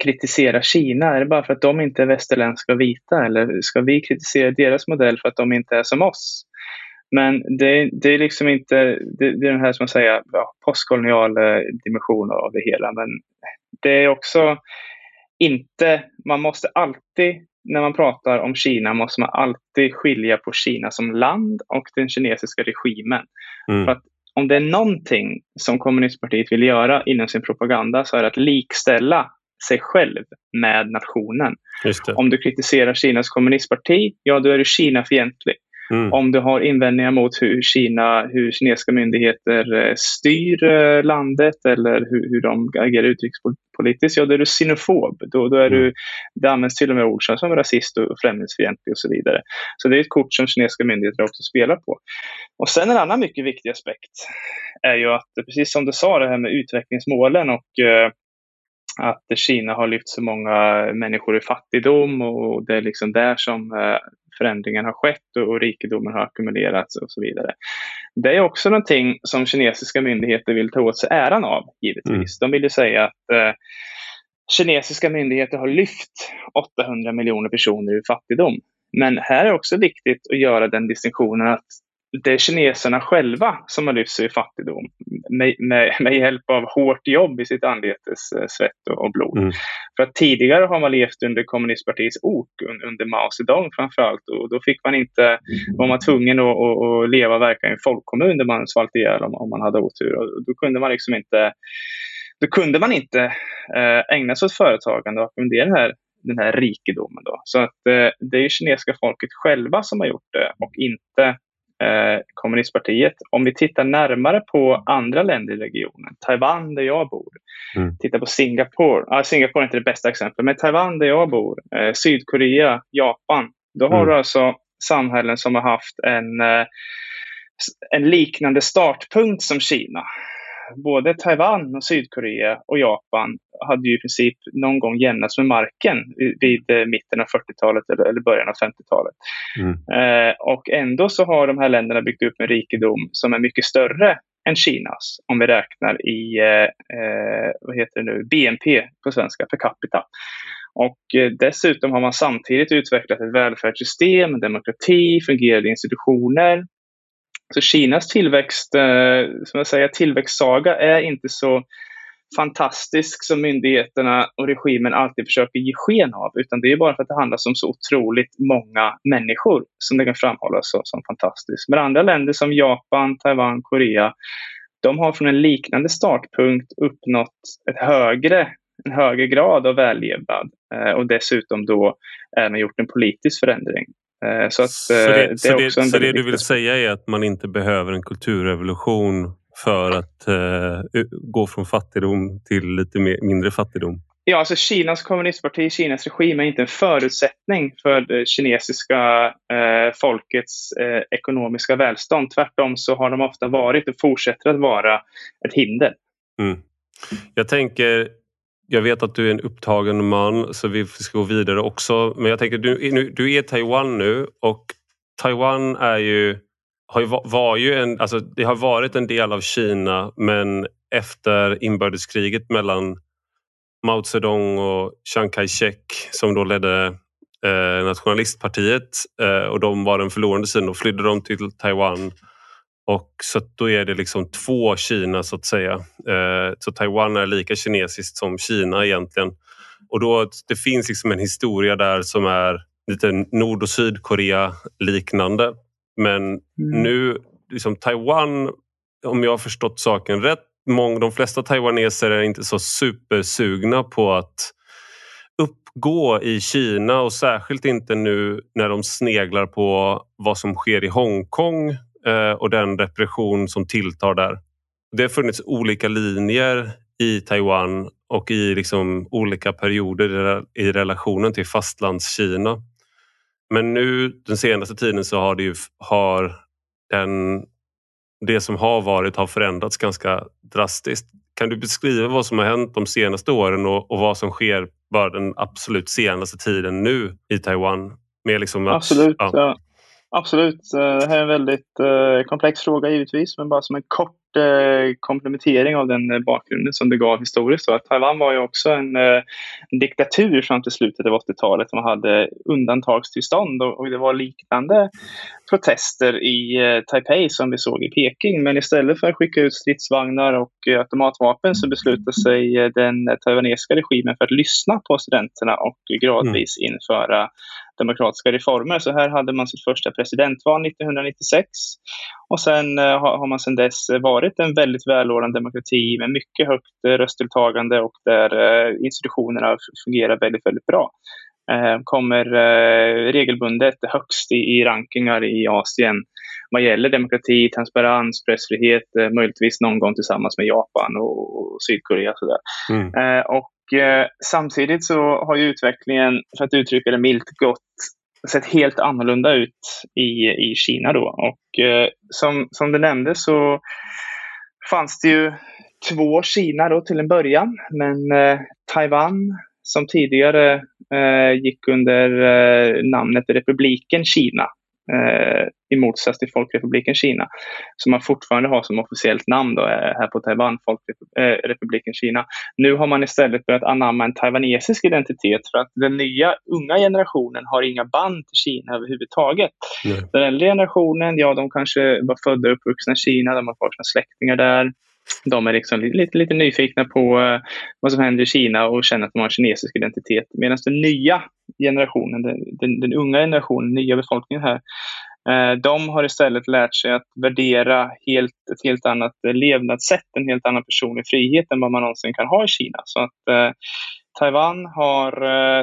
B: kritisera Kina? Är det bara för att de inte är västerländska och vita? Eller ska vi kritisera deras modell för att de inte är som oss? Men det, det är liksom inte, det, det, är den här som man säger, ja, postkolonial eh, dimensionen av det hela. Men det är också inte, man måste alltid, när man pratar om Kina, måste man alltid skilja på Kina som land och den kinesiska regimen. Mm. För att om det är någonting som kommunistpartiet vill göra inom sin propaganda så är det att likställa sig själv med nationen. Om du kritiserar Kinas kommunistparti, ja då är du Kina-fientlig. Mm. Om du har invändningar mot hur, Kina, hur kinesiska myndigheter eh, styr eh, landet eller hur, hur de agerar utrikespolitiskt, ja då är du xenofob. Då, då är mm. du, det används till och med ord som rasist och främlingsfientlig och så vidare. Så det är ett kort som kinesiska myndigheter också spelar på. Och sen en annan mycket viktig aspekt är ju att, precis som du sa, det här med utvecklingsmålen och eh, att Kina har lyft så många människor i fattigdom och det är liksom där som förändringen har skett och rikedomen har ackumulerats och så vidare. Det är också någonting som kinesiska myndigheter vill ta åt sig äran av, givetvis. Mm. De vill ju säga att eh, kinesiska myndigheter har lyft 800 miljoner personer ur fattigdom. Men här är också viktigt att göra den distinktionen att det är kineserna själva som har lyft sig i fattigdom med, med, med hjälp av hårt jobb i sitt anletes eh, svett och blod. Mm. För att tidigare har man levt under kommunistpartiets ok, under Mao Zedong framförallt, och då fick man inte, var man tvungen att, att, att leva och verka i en folkkommun där man svalt ihjäl om, om man hade otur. Och då kunde man liksom inte då kunde man inte eh, ägna sig åt företagande och ackommodera den här, den här rikedomen. Då. Så att, eh, det är ju kinesiska folket själva som har gjort det och inte eh, kommunistpartiet. Om vi tittar närmare på andra länder i regionen, Taiwan där jag bor, mm. titta på Singapore. Ah, Singapore är inte det bästa exemplet, men Taiwan där jag bor, eh, Sydkorea, Japan. Då har mm. du alltså samhällen som har haft en, eh, en liknande startpunkt som Kina både Taiwan, och Sydkorea och Japan hade ju i princip någon gång jämnats med marken vid eh, mitten av 40-talet eller början av 50-talet. Mm. Eh, och ändå så har de här länderna byggt upp en rikedom som är mycket större än Kinas om vi räknar i eh, eh vad heter det nu, BNP på svenska per capita. Och eh, dessutom har man samtidigt utvecklat ett välfärdssystem, demokrati, fungerande institutioner så Kinas tillväxt, eh, som jag säger, tillväxtsaga är inte så fantastisk som myndigheterna och regimen alltid försöker ge sken av, utan det är bara för att det handlar om så otroligt många människor som det kan framhållas som fantastiskt. Men andra länder som Japan, Taiwan, Korea, de har från en liknande startpunkt uppnått ett högre, en högre grad av vällevnad eh, och dessutom då även gjort en politisk förändring. Så, att,
A: så det, det, så det, så det du vill säga är att man inte behöver en kulturrevolution för att uh, gå från fattigdom till lite mer, mindre fattigdom?
B: Ja, alltså Kinas kommunistparti, Kinas regim är inte en förutsättning för det kinesiska eh, folkets eh, ekonomiska välstånd. Tvärtom så har de ofta varit och fortsätter att vara ett hinder.
A: Mm. Jag tänker, jag vet att du är en upptagen man så vi ska gå vidare också. Men jag tänker, du, du är Taiwan nu och Taiwan är ju, har ju, var ju en, alltså det har varit en del av Kina men efter inbördeskriget mellan Mao Zedong och Chiang Kai-shek som då ledde eh, nationalistpartiet eh, och de var den förlorande sidan. Då flydde de till Taiwan och så då är det liksom två Kina så att säga. Eh, så Taiwan är lika kinesiskt som Kina egentligen. Och då, det finns liksom en historia där som är lite Nord och Sydkorea liknande. Men mm. nu, liksom Taiwan, om jag har förstått saken rätt, många, de flesta taiwaneser är inte så supersugna på att uppgå i Kina och särskilt inte nu när de sneglar på vad som sker i Hongkong och den repression som tilltar där. Det har funnits olika linjer i Taiwan och i liksom olika perioder i relationen till fastlandskina. Men nu den senaste tiden så har, det ju, har den det som har varit har förändrats ganska drastiskt. Kan du beskriva vad som har hänt de senaste åren och, och vad som sker bara den absolut senaste tiden nu i Taiwan?
B: Med liksom att, Absolut. Ja. Absolut. Eh, det här är en väldigt uh, komplex fråga givetvis, men bara som en kort uh, komplementering av den uh, bakgrunden som det gav historiskt. Så att Taiwan var ju också en, en diktatur fram till slutet av 80-talet. Man hade undantagstillstånd och, och, det var liknande protester i Taipei som vi såg i Peking. Men istället för att skicka ut stridsvagnar och automatvapen så beslutade sig den taiwanesiska regimen för att lyssna på studenterna och gradvis mm. införa demokratiska reformer. Så här hade man sitt första presidentval 1996 och sen eh, har man sedan dess varit en väldigt välordnad demokrati med mycket högt eh, röstdeltagande och där eh, institutionerna fungerar väldigt, väldigt bra. Kommer regelbundet högst i rankingar i Asien vad gäller demokrati, transparens, pressfrihet, möjligtvis någon gång tillsammans med Japan och Sydkorea. Sådär. Mm. Och eh, samtidigt så har ju utvecklingen, för att uttrycka det milt, gått sett helt annorlunda ut i, i Kina då. Och eh, som, som du nämnde så fanns det ju två Kina då till en början. Men eh, Taiwan som tidigare eh, gick under eh, namnet Republiken Kina eh, i motsats till Folkrepubliken Kina, som man fortfarande har som officiellt namn då, eh, här på Taiwan, Folkrepubliken eh, Kina. Nu har man istället börjat anamma en taiwanesisk identitet för att den nya unga generationen har inga band till Kina överhuvudtaget. Mm. Den äldre generationen, ja de kanske var födda och uppvuxna i Kina, de har kvar sina släktingar där de är liksom lite, lite nyfikna på uh, vad som händer i Kina och känner att de har en kinesisk identitet. Medan den nya generationen, den, den, den unga generationen, nya befolkningen här, uh, de har istället lärt sig att värdera helt, ett helt annat levnadssätt, en helt annan personlig frihet än vad man någonsin kan ha i Kina. Så att uh, Taiwan, har,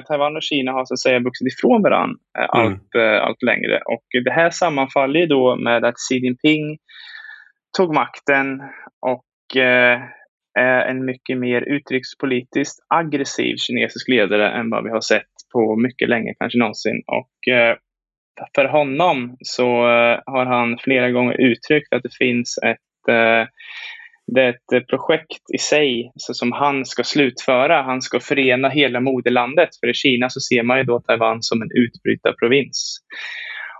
B: Taiwan och Kina har så att säga vuxit ifrån varandra mm. allt, allt längre. Och det här sammanfaller då med att Xi Jinping tog makten och Eh, Eh, en mycket mer utrikespolitiskt aggressiv kinesisk ledare än vad vi har sett på mycket länge, kanske någonsin. Och eh, för honom så eh, har han flera gånger uttryckt att det finns ett eh, det är ett projekt i sig som han ska slutföra. Han ska förena hela moderlandet. För i Kina så ser man ju då Taiwan som en utbrytarprovins.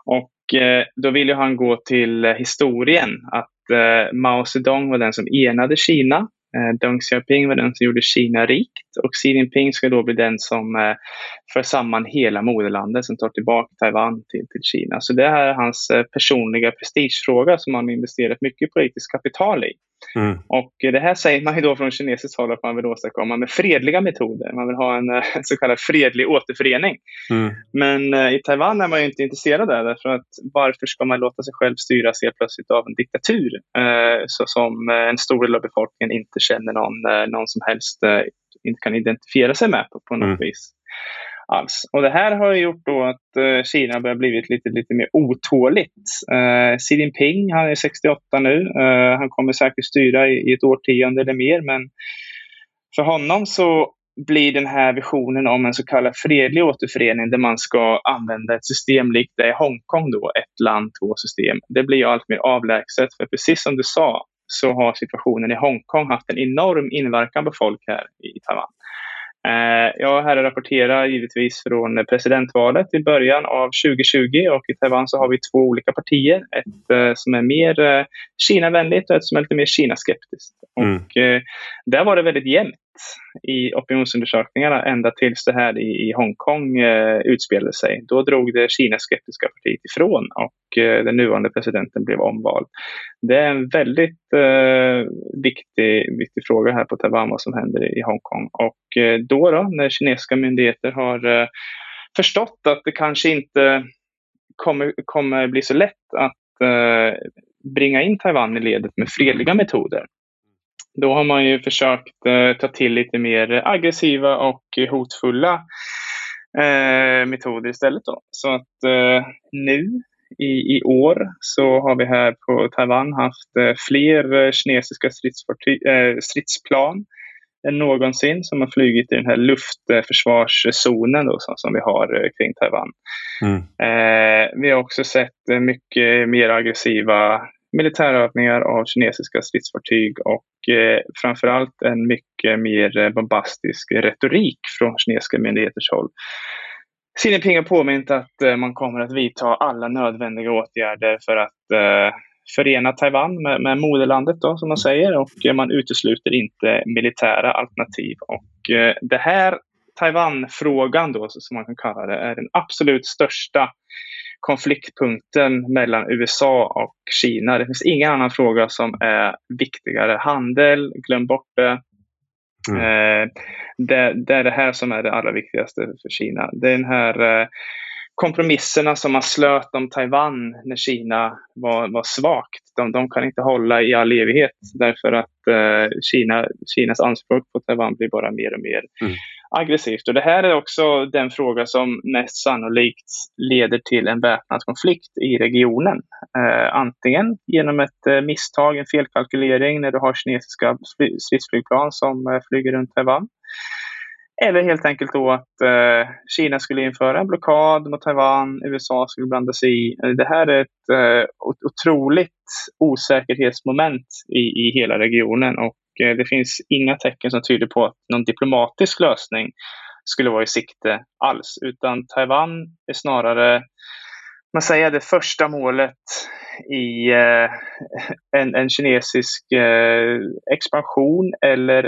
B: Och Eh, då vill han gå till eh, historien. Att eh, Mao Zedong var den som enade Kina. Deng Xiaoping var den som gjorde Kina rikt och Xi Jinping ska då bli den som för samman hela moderlandet, som tar tillbaka Taiwan till, till Kina. Så det här är hans personliga prestigefråga som han investerat mycket politiskt kapital i. Mm. Och det här säger man ju då från kinesiskt håll att man vill åstadkomma med fredliga metoder. Man vill ha en, en så kallad fredlig återförening. Mm. Men eh, i Taiwan är man ju inte intresserad av det. För att varför ska man låta sig själv styras helt plötsligt av en diktatur eh, så som eh, en stor del av befolkningen inte känner någon, eh, någon som helst, eh, inte kan identifiera sig med på, på något mm. vis alls. Och det här har gjort då att eh, Kina börjar blivit lite, lite mer otåligt. Eh, Xi Jinping, han är 68 nu. Eh, han kommer säkert styra i, i ett årtionde eller mer, men för honom så blir den här visionen om en så kallad fredlig återförening där man ska använda ett system likt det i Hongkong då, ett land, två system. Det blir allt mer avlägset för precis som du sa så har situationen i Hongkong haft en enorm inverkan på folk här i Taiwan. Eh, jag här rapporterar givetvis från presidentvalet i början av 2020 och i Taiwan så har vi två olika partier. Ett eh, som är mer eh, Kina-vänligt och ett som är lite mer Kina-skeptiskt. Mm. Och där var det väldigt jämnt i opinionsundersökningarna ända tills det här i, i Hongkong eh, utspelade sig. Då drog det Kinas skeptiska partiet ifrån och eh, den nuvarande presidenten blev omvald. Det är en väldigt eh, viktig, viktig fråga här på Taiwan vad som händer i Hongkong. Och eh, då, då när kinesiska myndigheter har eh, förstått att det kanske inte kommer, kommer bli så lätt att eh, bringa in Taiwan i ledet med fredliga metoder då har man ju försökt eh, ta till lite mer aggressiva och hotfulla eh, metoder istället. Då. Så att eh, nu i, i år så har vi här på Taiwan haft eh, fler kinesiska eh, stridsplan än någonsin som har flugit i den här luftförsvarszonen då, som, som vi har eh, kring Taiwan. Mm. Eh, vi har också sett mycket mer aggressiva militärövningar av kinesiska stridsfartyg och eh, framförallt en mycket mer eh, bombastisk retorik från kinesiska myndigheters håll. Xi Jinping har påmint att eh, man kommer att vidta alla nödvändiga åtgärder för att eh, förena Taiwan med, med moderlandet då, som man säger och eh, man utesluter inte militära alternativ. Och eh, det här Taiwan-frågan då, som man kan kalla det, är den absolut största konfliktpunkten mellan USA och Kina. Det finns ingen annan fråga som är viktigare. Handel, glöm bort det. Mm. Eh, det, det, är det här som är det allra viktigaste för Kina. Det är den här eh, kompromisserna som man slöt om Taiwan när Kina var, var svagt. De, de kan inte hålla i all evighet därför att eh, Kina, Kinas anspråk på Taiwan blir bara mer och mer mm aggressivt. Och det här är också den fråga som mest sannolikt leder till en väpnad konflikt i regionen. Eh, antingen genom ett eh, misstag, en felkalkylering när du har kinesiska stridsflygplan som eh, flyger runt Taiwan. Eller helt enkelt då att eh, Kina skulle införa en blockad mot Taiwan, USA skulle blanda sig i. Eh, det här är ett eh, otroligt osäkerhetsmoment i, i hela regionen och Eh, det finns inga tecken som tyder på att någon diplomatisk lösning skulle vara i sikte alls, utan Taiwan är snarare man säger det första målet i eh, en, en, kinesisk eh, expansion eller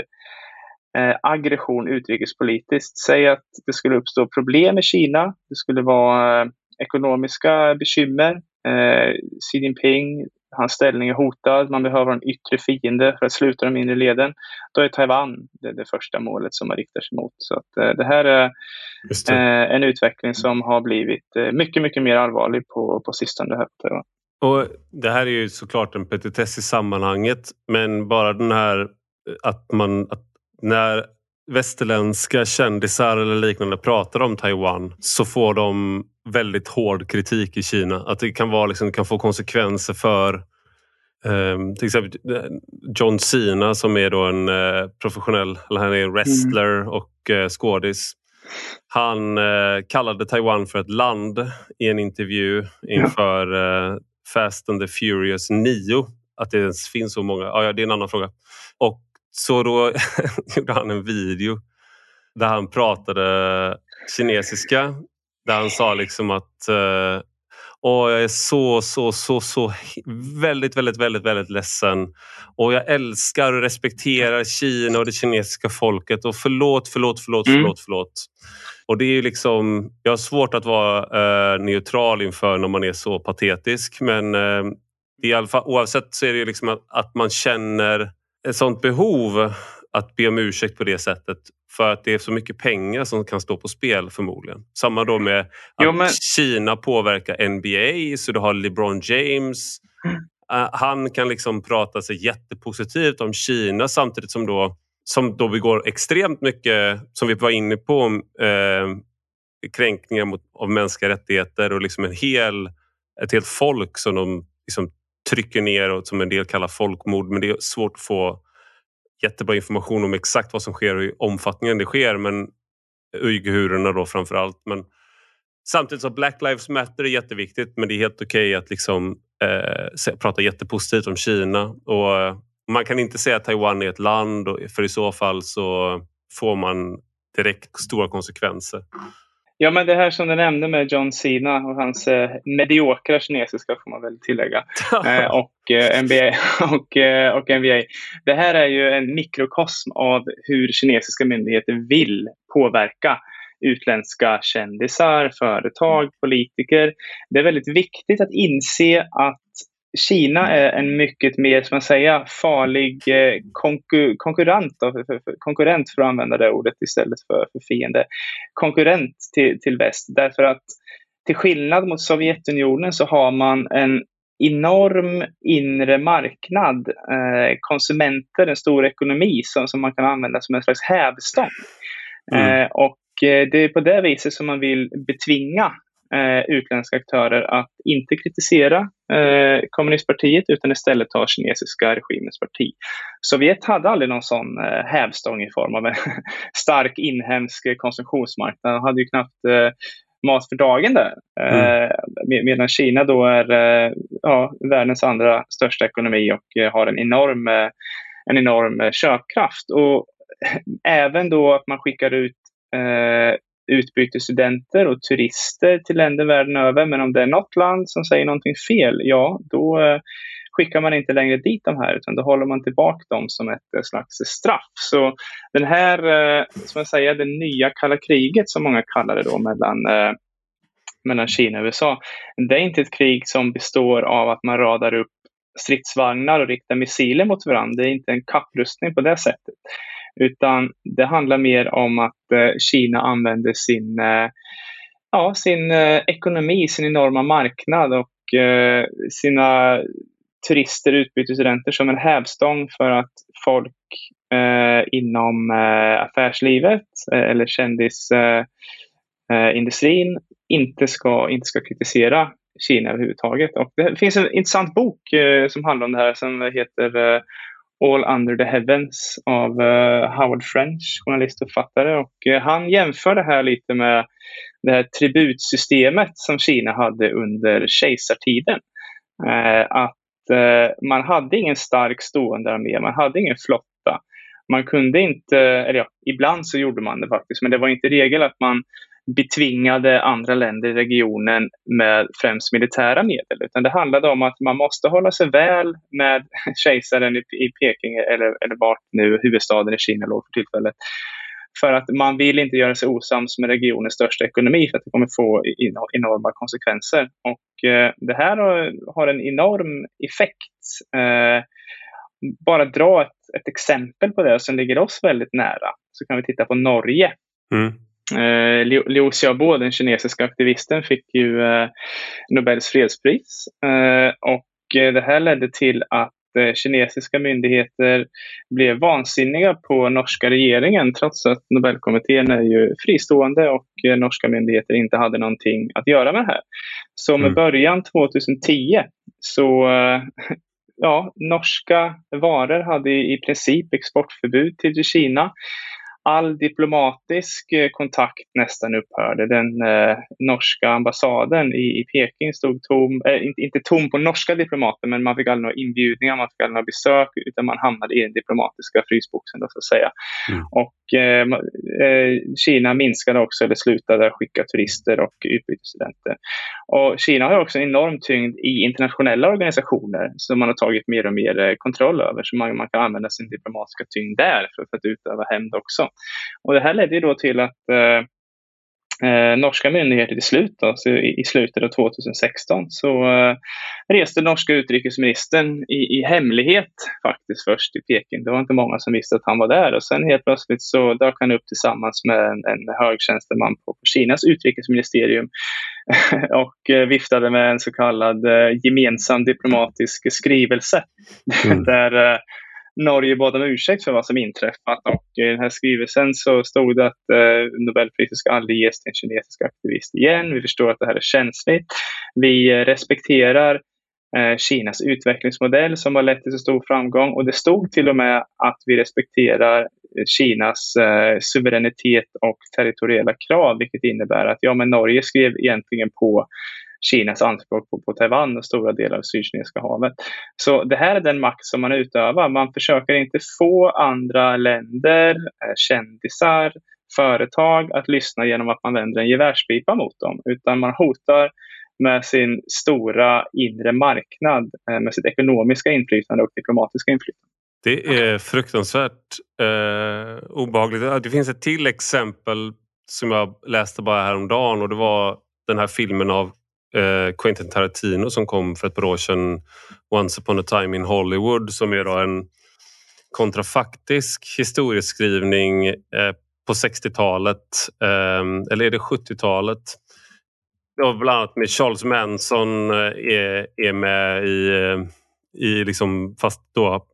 B: eh, aggression utrikespolitiskt. Säg att det skulle uppstå problem i Kina. Det skulle vara eh, ekonomiska bekymmer. Eh, Xi Jinping hans ställning är hotad, man behöver en yttre fiende för att sluta de inre leden. Då är Taiwan det, det första målet som man riktar sig mot. Så att, eh, det här är det. Eh, en utveckling som har blivit eh, mycket, mycket mer allvarlig på, på sistone här på Taiwan.
A: Och det här är ju såklart en petitess i sammanhanget men bara den här att man att när västerländska kändisar eller liknande pratar om Taiwan så får de väldigt hård kritik i Kina. Att det kan, vara, liksom, kan få konsekvenser för um, till exempel eh, John Cena som är då en uh, professionell, eller han är wrestler mm. och uh, skådis. Han uh, kallade Taiwan för ett land i en intervju inför uh, Fast and the Furious 9. Att det ens finns så många, ah, ja, det är en annan fråga. Och så då gjorde han en video där han pratade kinesiska. Där han sa liksom att uh, Åh, jag är så, så, så, så väldigt, väldigt, väldigt, väldigt ledsen. Och jag älskar och respekterar Kina och det kinesiska folket. Och förlåt, förlåt, förlåt, mm. förlåt, förlåt. Och det är liksom, jag har svårt att vara uh, neutral inför när man är så patetisk. Men uh, i alla fall, oavsett så är det liksom att, att man känner ett sånt behov att be om ursäkt på det sättet för att det är så mycket pengar som kan stå på spel förmodligen. Samma då med att jo, men... Kina påverkar NBA så du har LeBron James. Mm. Uh, han kan liksom prata sig jättepositivt om Kina samtidigt som då som då begår extremt mycket, som vi var inne på, uh, kränkningar mot, av mänskliga rättigheter och liksom en hel, ett helt folk som de liksom trycker ner och som en del kallar folkmord. Men det är svårt att få jättebra information om exakt vad som sker och i omfattningen det sker. Men uigurerna då framför allt. Men samtidigt så Black Lives Matter är jätteviktigt men det är helt okej okay att liksom, eh, prata jättepositivt om Kina. Och eh, man kan inte säga att Taiwan är ett land för i så fall så får man direkt stora konsekvenser.
B: Ja, men det här som du nämnde med John Cena och hans eh, mediokra kinesiska får man väl tillägga. eh, och, eh, NBA, och, eh, och NBA. Det här är ju en mikrokosm av hur kinesiska myndigheter vill påverka utländska kändisar, företag, politiker. Det är väldigt viktigt att inse att Kina är en mycket mer, som man säga, farlig eh, konkur konkurrent, konkurrent för att använda det ordet istället för, för fiende, konkurrent till, till väst. Därför att till skillnad mot Sovjetunionen så har man en enorm inre marknad, eh, konsumenter, en stor ekonomi som, som man kan använda som en slags hävstång. Mm. Eh, och eh, det är på det viset som man vill betvinga eh, utländska aktörer att inte kritisera eh, kommunistpartiet utan istället ta kinesiska regimens parti. Sovjet hade aldrig någon sån eh, hävstång i form av en stark inhemsk konsumtionsmarknad. De hade ju knappt eh, mat för dagen där. Mm. Eh, medan Kina då är eh, ja, världens andra största ekonomi och eh, har en enorm, eh, en enorm köpkraft. Och även då att man skickar ut utbytesstudenter och turister till länder världen över. Men om det är något land som säger någonting fel, ja, då eh, skickar man inte längre dit de här, utan då håller man tillbaka dem som ett eh, slags straff. Så den här, eh, som jag säger, det nya kalla kriget som många kallar det då mellan mellan Kina och USA. Det är inte ett krig som består av att man radar upp stridsvagnar och riktar missiler mot varandra. Det är inte en kapprustning på det sättet. Utan det handlar mer om att eh, Kina använder sin, eh, ja, sin eh, ekonomi, sin enorma marknad och eh, sina turister, utbytesstudenter som en hävstång för att folk eh, inom eh, affärslivet eh, eller kändisindustrin eh, eh, inte, ska, inte ska kritisera Kina överhuvudtaget. Och det finns en intressant bok som handlar om det här som heter All Under the Heavens av uh, Howard French, journalist och författare. Och, uh, han jämför det här lite med det här tributsystemet som Kina hade under kejsartiden. Uh, att man hade ingen stark stående armé, man hade ingen flotta. Man kunde inte, eller ja, ibland så gjorde man det faktiskt, men det var inte regel att man betvingade andra länder i regionen med främst militära medel. Utan det handlade om att man måste hålla sig väl med kejsaren i, i Peking eller, eller vart nu huvudstaden i Kina låg för tillfället. För att man vill inte göra sig osams med regionens största ekonomi för att det kommer få enorma konsekvenser. Och eh, det här har, har, en enorm effekt. Eh, bara dra ett, ett, exempel på det som ligger oss väldigt nära så kan vi titta på Norge. Mm. Eh, Liu Xiaobo, den kinesiska aktivisten, fick ju eh, Nobels fredspris. Eh, och eh, det här ledde till att eh, kinesiska myndigheter blev vansinniga på norska regeringen trots att Nobelkommittén är ju fristående och eh, norska myndigheter inte hade någonting att göra med det här. Så med mm. början 2010 så ja, norska varor hade i princip exportförbud till Kina all diplomatisk eh, kontakt nästan upphörde. Den eh, norska ambassaden i, i Peking stod tom, eh, inte, inte, tom på norska diplomater, men man fick aldrig några inbjudningar, man fick aldrig några besök, utan man hamnade i den diplomatiska frysboxen, då, så att säga. Mm. Och eh, eh, Kina minskade också, eller slutade skicka turister och utbytesstudenter. Och Kina har också enorm tyngd i internationella organisationer som man har tagit mer och mer eh, kontroll över, så man, man kan använda sin diplomatiska tyngd där för, för att utöva hämnd också. Och det här ledde ju då till att eh, eh, norska myndigheter till slut, då, i, i, slutet av 2016, så eh, reste norska utrikesministern i, i, hemlighet faktiskt först till Peking. Det var inte många som visste att han var där och sen helt plötsligt så dök han upp tillsammans med en, en hög tjänsteman på, på Kinas utrikesministerium och eh, viftade med en så kallad eh, gemensam diplomatisk skrivelse mm. där Norge bad om ursäkt för vad som inträffat och i den här skrivelsen så stod det att eh, Nobelpriset ska aldrig ges till en kinesisk aktivist igen. Vi förstår att det här är känsligt. Vi eh, respekterar eh, Kinas utvecklingsmodell som har lett till så stor framgång och det stod till och med att vi respekterar Kinas eh, suveränitet och territoriella krav, vilket innebär att ja, men Norge skrev egentligen på Kinas anspråk på, på Taiwan och stora delar av Sydkinesiska havet. Så det här är den makt som man utövar. Man försöker inte få andra länder, eh, kändisar, företag att lyssna genom att man vänder en gevärspipa mot dem, utan man hotar med sin stora inre marknad, eh, med sitt ekonomiska inflytande och diplomatiska inflytande.
A: Det är fruktansvärt eh, obehagligt. Det finns ett till exempel som jag läste bara häromdagen och det var den här filmen av eh, Quentin Tarantino som kom för ett par år sedan, Once upon a time in Hollywood, som är då en kontrafaktisk historieskrivning eh, på 60-talet, eh, eller är det 70-talet? bland annat med Charles Manson eh, är, är med i, eh, i liksom, fast då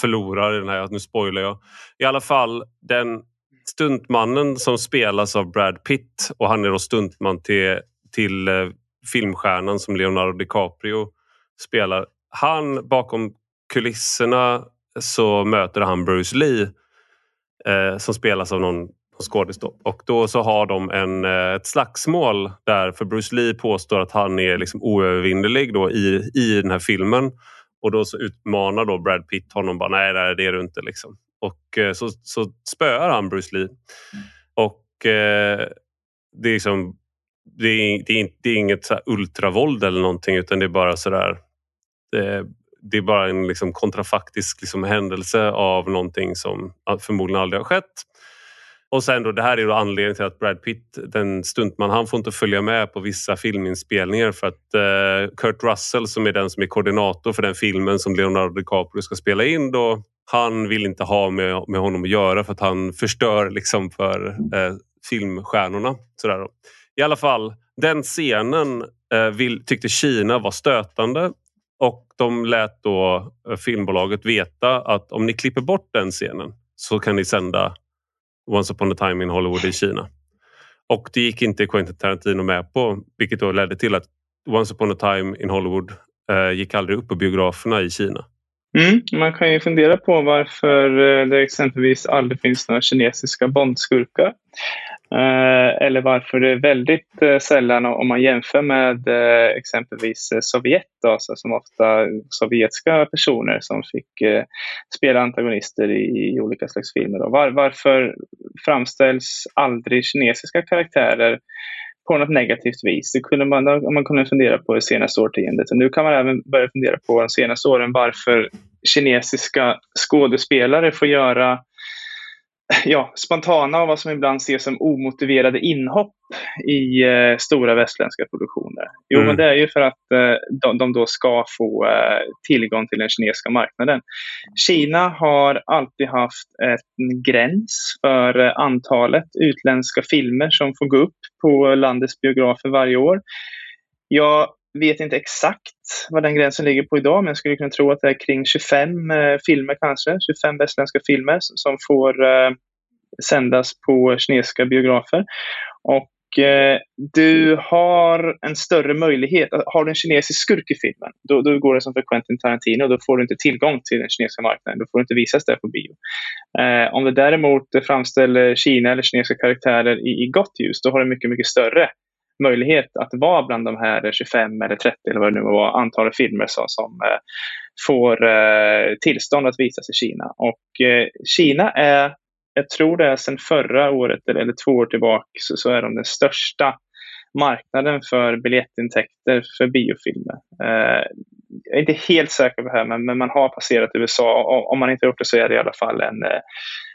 A: förlorar i den här, nu spoilar jag. I alla fall den stuntmannen som spelas av Brad Pitt och han är då stuntman till, till eh, filmstjärnan som Leonardo DiCaprio spelar. Han bakom kulisserna så möter han Bruce Lee eh, som spelas av någon skådis. Och då så har de en, eh, ett slagsmål där för Bruce Lee påstår att han är liksom oövervinnerlig då i, i den här filmen. Och då så utmanar då Brad Pitt honom bara nej, nej det är du inte. Liksom. Och eh, så, så spöar han Bruce Lee. Och eh, det är liksom det är, det är, det är inget så ultravåld eller någonting utan det är bara sådär det, eh, det är bara en liksom kontrafaktisk liksom händelse av någonting som förmodligen aldrig har skett. Och sen då, det här är då anledningen till att Brad Pitt, den stuntman, han får inte följa med på vissa filminspelningar för att eh, Kurt Russell som är den som är koordinator för den filmen som Leonardo DiCaprio ska spela in då, han vill inte ha med, med honom att göra för att han förstör liksom för eh, filmstjärnorna. Sådär då. I alla fall, den scenen eh, vill, tyckte Kina var stötande och de lät då eh, filmbolaget veta att om ni klipper bort den scenen så kan ni sända Once upon a time in Hollywood i Kina. Och det gick inte Quentin Tarantino med på vilket då ledde till att Once upon a time in Hollywood eh, gick aldrig upp på biograferna i Kina.
B: Mm, man kan ju fundera på varför eh, det exempelvis aldrig finns några kinesiska bondskurkar. Eh, eller varför det är väldigt eh, sällan, om man jämför med eh, exempelvis Sovjet, då, som ofta sovjetiska personer som fick spela antagonister i, olika slags filmer. Var, varför framställs aldrig kinesiska karaktärer på något negativt vis. Det kunde man, man kunde fundera på det senaste årtiondet. Och nu kan man även börja fundera på de senaste åren varför kinesiska skådespelare får göra ja, spontana och vad som ibland ses som omotiverade inhopp i eh, stora västländska produktioner. Jo, mm. men det är ju för att eh, de, de, då ska få eh, tillgång till den kinesiska marknaden. Kina har alltid haft en gräns för eh, antalet utländska filmer som får gå upp på landets biografer varje år. Jag vet inte exakt vad den gränsen ligger på idag, men jag skulle kunna tro att det är kring 25 eh, filmer kanske, 25 västländska filmer som får eh, sändas på kinesiska biografer. Och eh, du har en större möjlighet. Eh, har du en kinesisk skurk i filmen, då, då går det som för Quentin Tarantino. Då får du inte tillgång till den kinesiska marknaden. Då får du inte visas där på bio. Eh, om det däremot framställer Kina eller kinesiska karaktärer i, i gott ljus, då har du mycket, mycket större möjlighet att vara bland de här 25 eller 30 eller vad det nu var, antalet filmer som, som eh, får eh, tillstånd att visas i Kina. Och eh, Kina är, jag tror det är sedan förra året eller, eller två år tillbaka, så, så, är de den största marknaden för biljettintäkter för biofilmer. Eh, jag är inte helt säker på det här, men, men man har passerat USA. Och, om man inte har gjort det så är det i alla fall en eh,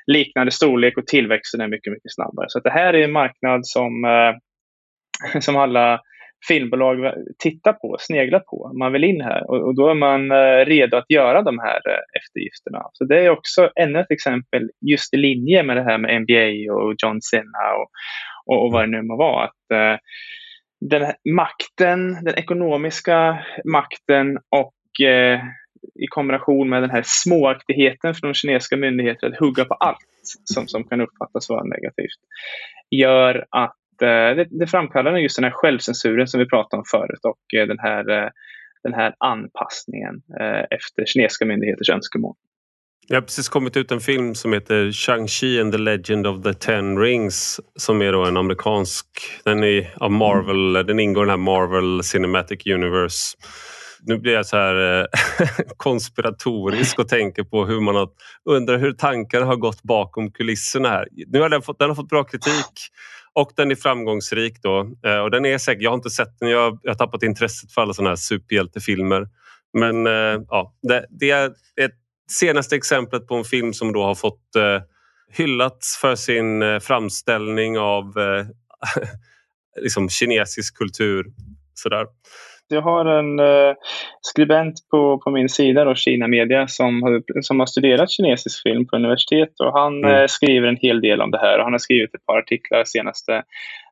B: liknande storlek och tillväxten är mycket, mycket snabbare. Så det här är en marknad som eh, som alla filmbolag tittar på, sneglar på. Man vill in här och, och då är man eh, redo att göra de här eh, eftergifterna. Så det är också ännu ett exempel just i linje med det här med NBA och John Cena och, och, och vad det nu må vara. Att, eh, den makten, den ekonomiska makten och eh, i kombination med den här småaktigheten från kinesiska myndigheter att hugga på allt som, som kan uppfattas vara negativt gör att Eh, det, det framkallar just den här självcensuren som vi pratade om förut och eh, den här, eh, den här anpassningen efter kinesiska myndigheters önskemål.
A: Det har precis kommit ut en film som heter Shang-Chi and the Legend of the Ten Rings som är då en amerikansk, den är av Marvel, den ingår i den här Marvel Cinematic Universe. Nu blir jag så här konspiratorisk och tänker på hur man har, undrar hur tankarna har gått bakom kulisserna här. Nu har den fått, den har fått bra kritik och den är framgångsrik då. Eh, och den är säkert, jag har inte sett den, jag, jag har tappat intresset för alla såna här superhjältefilmer. Men eh, ja, det, det är ett senaste exemplet på en film som då har fått eh, hyllats för sin eh, framställning av eh, liksom kinesisk kultur. Sådär.
B: Jag har en eh, skribent på, på min sida, då, Kina Media, som har, som har studerat kinesisk film på universitet. Och han mm. eh, skriver en hel del om det här. Och han har skrivit ett par artiklar de senaste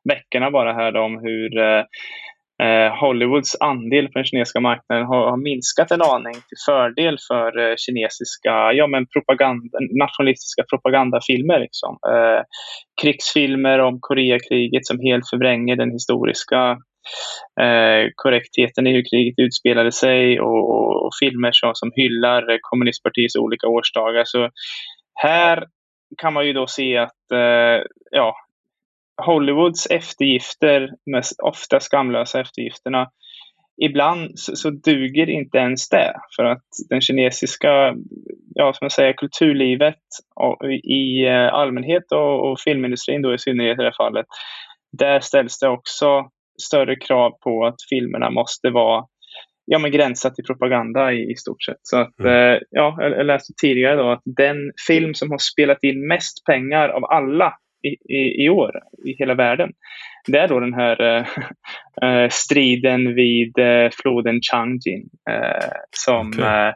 B: veckorna bara här om hur eh, eh, Hollywoods andel på den kinesiska marknaden har, har, minskat en aning till fördel för eh, kinesiska ja, men propaganda, nationalistiska propagandafilmer. Liksom. Eh, krigsfilmer om Koreakriget som helt förvränger den historiska eh, korrektheten i hur kriget utspelade sig och, och, och filmer som, som hyllar kommunistpartiets olika årsdagar. Så här kan man ju då se att eh, ja, Hollywoods eftergifter, mest ofta skamlösa eftergifterna, ibland så, så, duger inte ens det. För att den kinesiska ja, som jag säger, kulturlivet i eh, allmänhet och, och filmindustrin då i synnerhet i det här fallet, där ställs det också större krav på att filmerna måste vara ja, men gränsat till propaganda i, i stort sett. Så att, mm. eh, ja, jag läste tidigare då att den film som har spelat in mest pengar av alla i, i, i år i hela världen. Det är då den här eh, eh striden vid eh, floden Changjin eh, som okay.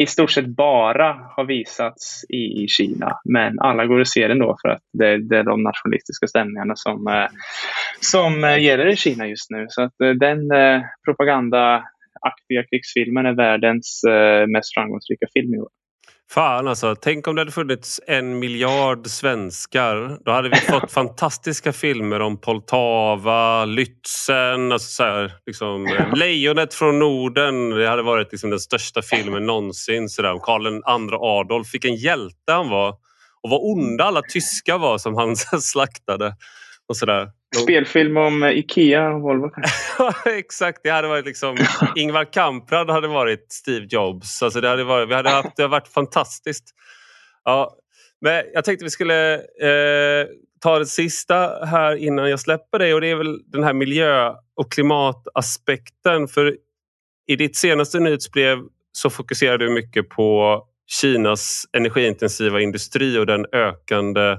B: I stort sett bara har visats i, i Kina. Men alla går och ser den då för att det, det är de nationalistiska stämningarna som, eh, som eh, gäller i Kina just nu. Så att eh, den propagandaaktiga krigsfilmen är världens mest framgångsrika film i år.
A: Fan alltså, tänk om det hade funnits en miljard svenskar. Då hade vi fått fantastiska filmer om Poltava, Lützen, alltså så här, liksom, Lejonet från Norden. Det hade varit liksom den största filmen någonsin. Så där, Karl II Adolf, vilken hjälte han var. Och vad onda alla tyskar var som han slaktade. Och sådär.
B: Spelfilm om eh, Ikea och Volvo
A: Exakt, det hade varit liksom Ingvar Kamprad hade varit Steve Jobs. Alltså det hade varit, vi hade haft, det hade varit fantastiskt. Ja, men jag tänkte vi skulle eh, ta det sista här innan jag släpper dig och det är väl den här miljö och klimataspekten. För i ditt senaste nyhetsbrev så fokuserar du mycket på Kinas energiintensiva industri och den ökande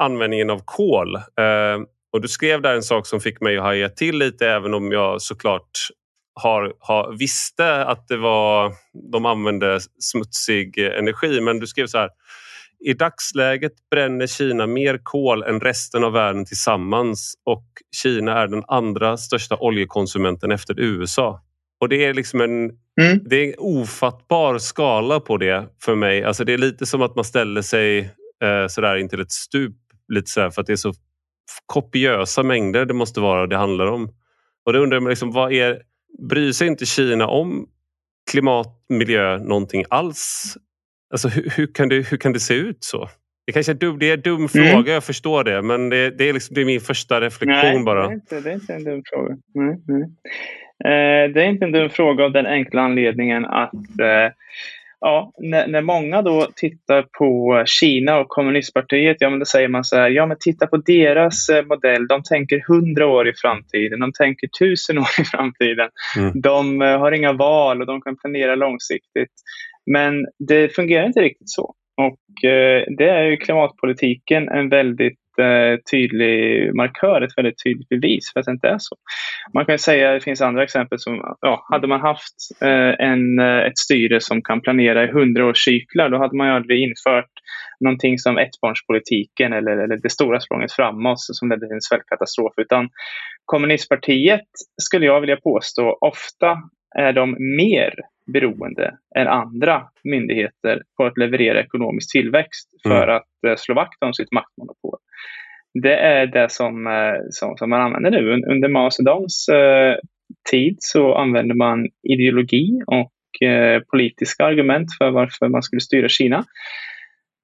A: användningen av kol. Eh, och du skrev där en sak som fick mig att haja till lite även om jag såklart har, har, visste att det var, de använde smutsig energi. Men du skrev så här. I dagsläget bränner Kina mer kol än resten av världen tillsammans och Kina är den andra största oljekonsumenten efter USA. Och det är liksom en, mm. det är en ofattbar skala på det för mig. Alltså det är lite som att man ställer sig eh, sådär intill ett stup lite sådär för att det är så kopiösa mängder det måste vara det handlar om. Och då undrar man liksom, vad är, bryr sig inte Kina om klimat, miljö någonting alls? Alltså hur, hur, kan, det, hur kan det se ut så? Det kanske är, dum, det är en dum mm. fråga, jag förstår det. Men det, det är, liksom, det är min första reflektion
B: nej,
A: bara.
B: Det är, inte, det är inte en dum fråga. Nej, nej. Eh, det är inte en dum fråga av den enkla anledningen att eh, ja, när, när, många då tittar på Kina och kommunistpartiet, ja men då säger man så här, ja men titta på deras eh, modell, de tänker hundra år i framtiden, de tänker tusen år i framtiden. Mm. De uh, har inga val och de kan planera långsiktigt. Men det fungerar inte riktigt så. Och uh, det är ju klimatpolitiken en väldigt Eh, tydlig markör, ett väldigt tydligt bevis för att det inte är så. Man kan säga att det finns andra exempel som, ja, hade man haft eh, en, eh, ett styre som kan planera i hundraårscyklar, då hade man ju aldrig infört någonting som ettbarnspolitiken eller, eller det stora språnget framåt som ledde till en svältkatastrof, utan kommunistpartiet skulle jag vilja påstå ofta är de mer beroende än andra myndigheter på att leverera ekonomisk tillväxt för mm. att eh, slå vakt om sitt maktmonopol. Det är det som, eh, som, som man använder nu. Under Mao Zedongs eh, tid så använder man ideologi och eh, politiska argument för varför man skulle styra Kina.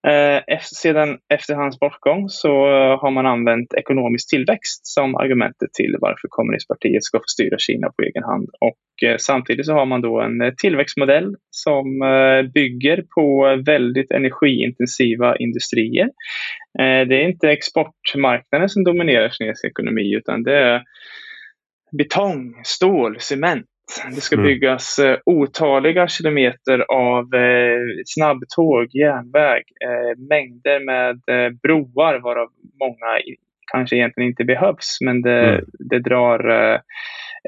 B: Eh, efter, sedan, efter hans bortgång så eh, har man använt ekonomisk tillväxt som argumentet till varför kommunistpartiet ska få styra Kina på egen hand. Och eh, samtidigt så har man då en eh, tillväxtmodell som eh, bygger på väldigt energiintensiva industrier. Det är inte exportmarknaden som dominerar kinesisk ekonomi utan det är betong, stål, cement det ska mm. byggas eh, otaliga kilometer av eh, snabbtåg, järnväg, eh, mängder med eh, broar varav många kanske egentligen inte behövs men det, mm. det drar eh,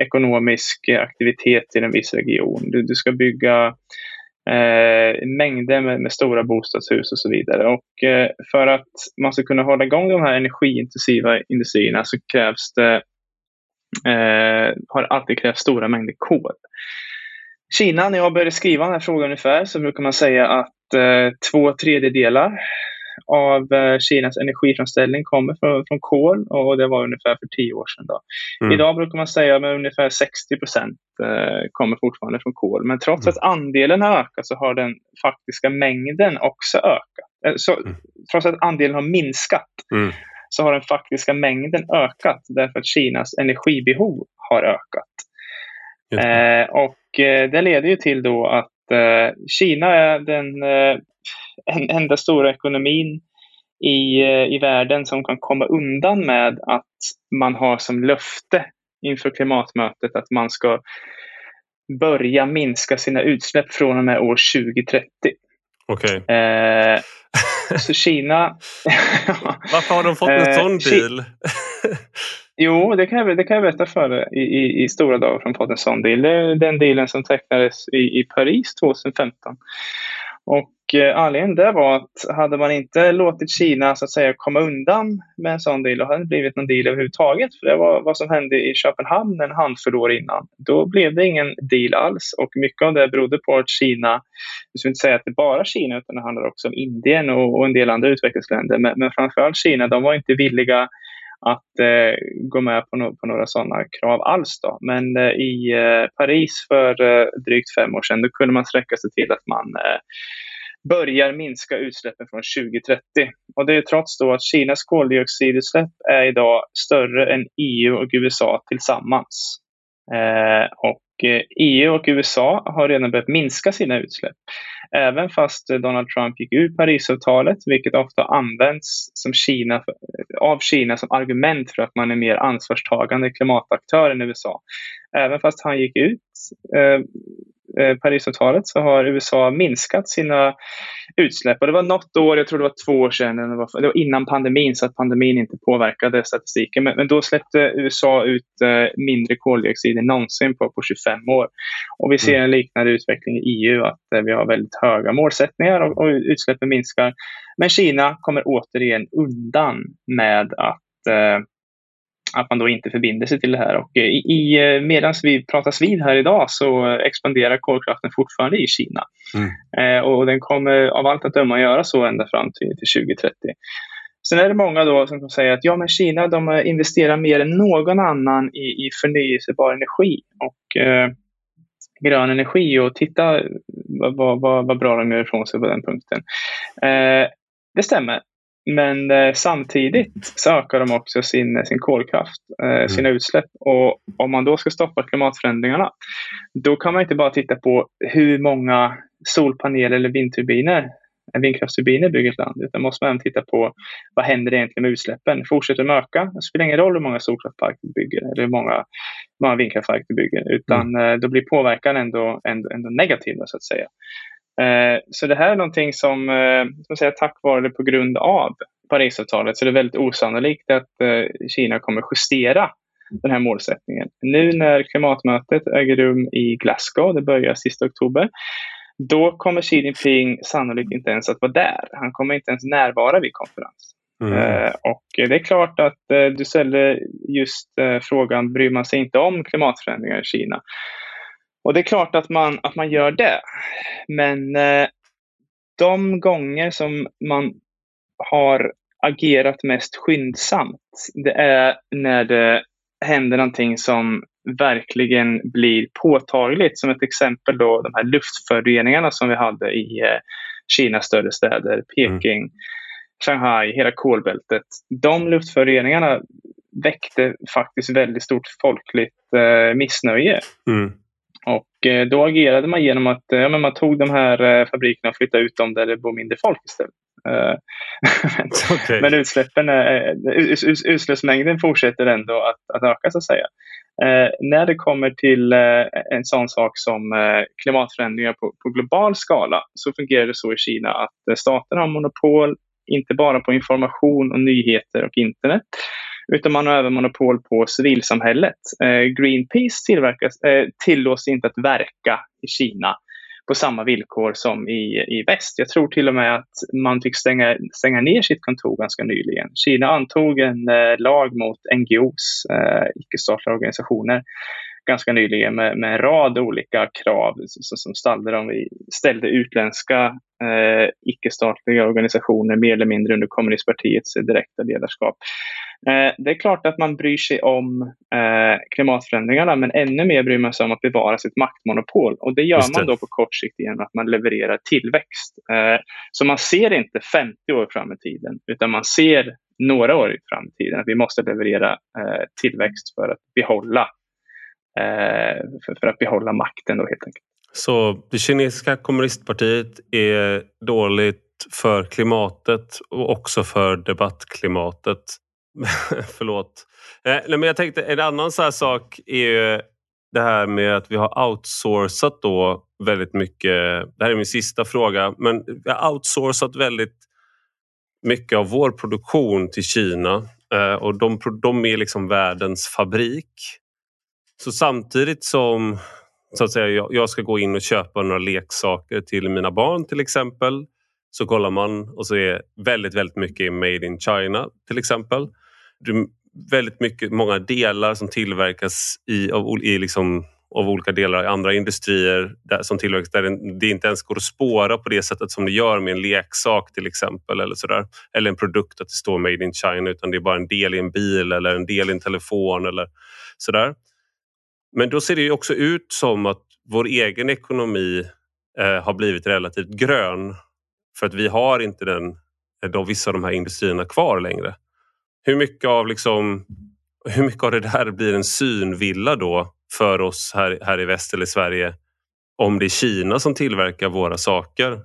B: ekonomisk aktivitet till en viss region. Du, du ska bygga eh, mängder med, med, stora bostadshus och så vidare. Och för att man ska kunna hålla igång de här energiintensiva industrierna så krävs det eh, har alltid krävt stora mängder kol. Kina, när jag började skriva den här frågan ungefär så brukar man säga att eh, två tredjedelar av eh, Kinas energiframställning kommer från, från kol och det var ungefär för tio år sedan. Då. Mm. Idag brukar man säga att ungefär 60 procent eh, kommer fortfarande från kol. Men trots mm. att andelen har ökat så har den faktiska mängden också ökat. Eh, så, mm. Trots att andelen har minskat mm så har den faktiska mängden ökat därför att Kinas energibehov har ökat. Eh, och eh, det leder ju till då att eh, Kina är den eh, enda stora ekonomin i, eh, i världen som kan komma undan med att man har som löfte inför klimatmötet att man ska börja minska sina utsläpp från och med år 2030.
A: Okej. Okay.
B: Så Kina...
A: Varför har de fått en eh, sån deal?
B: jo, det kan, jag, det kan jag berätta för dig i, i, i stora dagar från fått en sån deal. Det är den dealen som tecknades i, i Paris 2015. Och eh, anledningen där var att hade man inte låtit Kina så att säga komma undan med en sån deal, då hade det blivit någon deal överhuvudtaget. För det var vad som hände i Köpenhamn en handfull år innan. Då blev det ingen deal alls och mycket av det berodde på att Kina, jag skulle inte säga att det är bara Kina utan det handlar också om Indien och, och en del andra utvecklingsländer, men, men framförallt Kina, de var inte villiga att eh, gå med på, no på några sådana krav alls. Då. Men eh, i eh, Paris för eh, drygt fem år sedan då kunde man sträcka sig till att man eh, börjar minska utsläppen från 2030. Och det är trots då att Kinas koldioxidutsläpp är idag större än EU och USA tillsammans. Eh, och eh, EU och USA har redan börjat minska sina utsläpp. Även fast eh, Donald Trump gick ur Parisavtalet, vilket ofta används som Kina, eh, av Kina som argument för att man är mer ansvarstagande klimataktör än USA. Även fast han gick ut Eh, Parisavtalet så har USA minskat sina utsläpp. Och det var något år, jag tror det var två år sedan, det var, det var innan pandemin så att pandemin inte påverkade statistiken. Men, men då släppte USA ut eh, mindre koldioxid än någonsin på, på 25 år. Och vi ser mm. en liknande utveckling i EU, att eh, vi har väldigt höga målsättningar och, och utsläppen minskar. Men Kina kommer återigen undan med att eh, att man då inte förbinder sig till det här. Och i, i, eh, medan vi pratas vid här idag så expanderar kolkraften fortfarande i Kina. Mm. Eh, och den kommer av allt att döma att göra så ända fram till, till 2030. Sen är det många då som säger att ja, men Kina de investerar mer än någon annan i, i förnyelsebar energi och eh, grön energi och titta vad, vad, vad bra de gör ifrån sig på den punkten. Eh, det stämmer. Men eh, samtidigt så ökar de också sin, sin kolkraft, eh, mm. sina utsläpp. Och om man då ska stoppa klimatförändringarna, då kan man inte bara titta på hur många solpaneler eller vindturbiner, eh, vindkraftsturbiner bygger ett land, utan måste man även titta på vad händer egentligen med utsläppen? Fortsätter de öka? Det spelar ingen roll hur många solkraftparker du bygger eller hur många, många vindkraftverk du bygger, utan mm. Eh, då blir påverkan ändå, ändå, ändå negativ så att säga. Eh, så det här är någonting som, eh, som säga, tack vare eller på grund av Parisavtalet så är det väldigt osannolikt att eh, Kina kommer justera den här målsättningen. Nu när klimatmötet äger rum i Glasgow, det börjar sista oktober, då kommer Xi Jinping sannolikt inte ens att vara där. Han kommer inte ens närvara vid konferensen. Mm. Och det är klart att du ställer just frågan, bryr man sig inte om klimatförändringar i Kina? Och det är klart att man, att man gör det. Men eh, de gånger som man har agerat mest skyndsamt, det är när det händer någonting som verkligen blir påtagligt. Som ett exempel då de här luftföroreningarna som vi hade i eh, Kinas större städer, Peking, mm. Shanghai, hela kolbältet. De luftföroreningarna väckte faktiskt väldigt stort folkligt eh, missnöje. Mm. Och eh, då agerade man genom att eh, ja, men man tog de här eh, fabrikerna och flyttade ut dem där det bor mindre folk istället. okay. Men utsläppen, utsläppsmängden fortsätter ändå att, att öka så att säga. Eh, när det kommer till eh, en sån sak som eh, klimatförändringar på, på, global skala så fungerar det så i Kina att staten har monopol inte bara på information och nyheter och internet utan man har även monopol på civilsamhället. Eh, Greenpeace tillverkas, eh, tillåts inte att verka i Kina på samma villkor som i, i väst. Jag tror till och med att man fick stänga, stänga ner sitt kontor ganska nyligen. Kina antog en eh, lag mot NGOs, eh, icke-statliga organisationer, ganska nyligen med, med en rad olika krav som, som ställde, dem i, ställde utländska eh, icke-statliga organisationer mer eller mindre under kommunistpartiets direkta ledarskap. Eh, det är klart att man bryr sig om eh, klimatförändringarna men ännu mer bryr man sig om att bevara sitt maktmonopol. Och det gör det. man då på kort sikt genom att man levererar tillväxt. Eh, så man ser inte 50 år fram i tiden utan man ser några år i tiden att vi måste leverera eh, tillväxt för att behålla eh, Eh, för, för, att behålla makten då helt enkelt.
A: Så det kinesiska kommunistpartiet är dåligt för klimatet och också för debattklimatet. Förlåt. Eh, nej, men jag tänkte en annan så sak är ju det här med att vi har outsourcat då väldigt mycket. Det här är min sista fråga, men vi har outsourcat väldigt mycket av vår produktion till Kina eh, och de, de är liksom världens fabrik. Så samtidigt som så att säga, jag ska gå in och köpa några leksaker till mina barn till exempel så kollar man och så är väldigt, väldigt mycket made in China till exempel väldigt mycket, många delar som tillverkas i, av, i liksom, av olika delar i andra industrier där, som tillverkas där det inte ens går att spåra på det sättet som det gör med en leksak till exempel eller sådär. Eller en produkt att det står Made in China utan det är bara en del i en bil eller en del i en telefon eller sådär. Men då ser det också ut som att vår egen ekonomi eh, har blivit relativt grön för att vi har inte den, eh, de, vissa av de här industrierna kvar längre hur mycket av liksom, hur mycket av det där blir en synvilla då för oss här, här i väst eller i Sverige om det är Kina som tillverkar våra saker?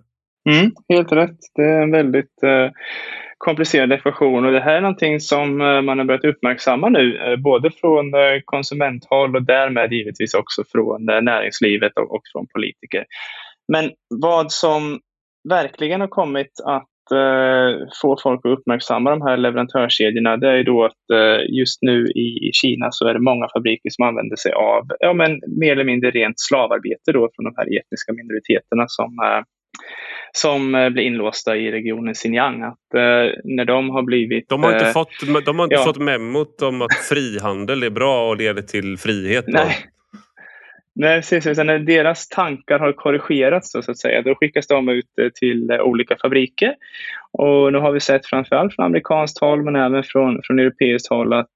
B: Mm, helt rätt. Det är en väldigt eh, komplicerad ekvation och det här är någonting som eh, man har börjat uppmärksamma nu, eh, både från eh, konsumenthåll och därmed givetvis också från näringslivet och, från politiker. Men vad som verkligen har kommit att få folk att uppmärksamma de här leverantörskedjorna det är då att just nu i, Kina så är det många fabriker som använder sig av ja, men mer eller mindre rent slavarbete då från de här etniska minoriteterna som som eh, blir inlåsta i regionen Xinjiang. Att, eh, när de har blivit...
A: De har inte, eh, fått, de har inte ja. fått memot om att frihandel är bra och leder till frihet?
B: Nej, Nej, precis. Utan när deras tankar har korrigerats så att säga, då skickas de ut till olika fabriker. Och nu har vi sett framförallt från amerikanskt håll men även från, från europeiskt håll att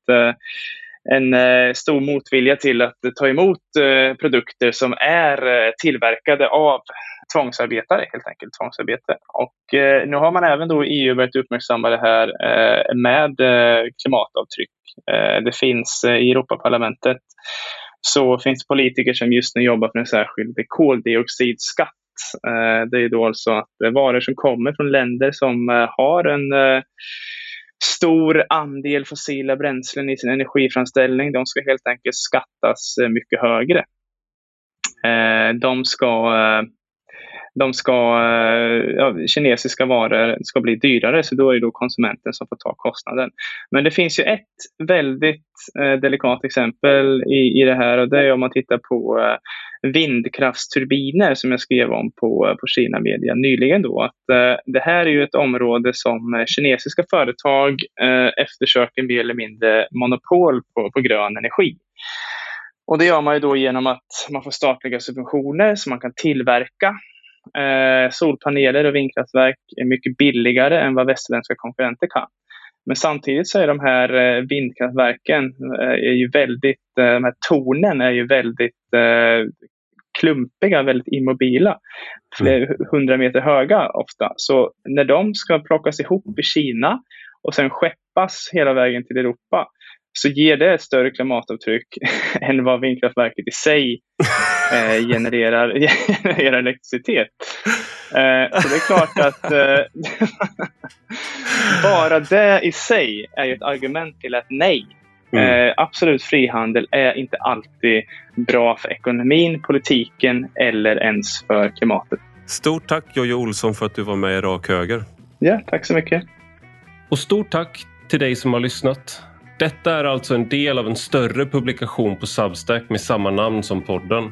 B: en stor motvilja till att ta emot produkter som är tillverkade av tvångsarbetare, helt enkelt tvångsarbete. Och eh, nu har man även då i EU börjat uppmärksamma det här eh, med eh, klimatavtryck. det finns i Europaparlamentet så finns politiker som just nu jobbar för en särskild koldioxidskatt. Det är då alltså att varor som kommer från länder som har en stor andel fossila bränslen i sin energiframställning, de ska helt enkelt skattas mycket högre. De ska de ska, eh, ja, kinesiska varor ska bli dyrare så då är det då konsumenten som får ta kostnaden. Men det finns ju ett väldigt eh, delikat exempel i, i det här och det är om man tittar på eh, vindkraftsturbiner som jag skrev om på, eh, på Kina Media nyligen. Då, att, eh, det här är ju ett område som kinesiska företag eh, eftersöker mer eller mindre monopol på, på grön energi. Och det gör man ju då genom att man får statliga subventioner så man kan tillverka solpaneler och vindkraftverk är mycket billigare än vad västerländska konkurrenter kan. Men samtidigt så är de här eh, vindkraftverken eh, är ju väldigt, eh, de här tornen är ju väldigt klumpiga, väldigt immobila. Mm. hundra meter höga ofta. Så när de ska plockas ihop i Kina och sen skeppas hela vägen till Europa så ger det ett större klimatavtryck än vad vindkraftverket i sig eh, genererar, genererar elektricitet. Eh, så det är klart att eh, bara det i sig är ett argument till att nej, Mm. Eh, absolut frihandel är inte alltid bra för ekonomin, politiken eller ens för klimatet.
A: Stort tack Jojje Olsson för att du var med i Rak Höger.
B: Ja, tack så mycket.
A: Och stort tack till dig som har lyssnat. Detta är alltså en del av en större publikation på Substack med samma namn som podden.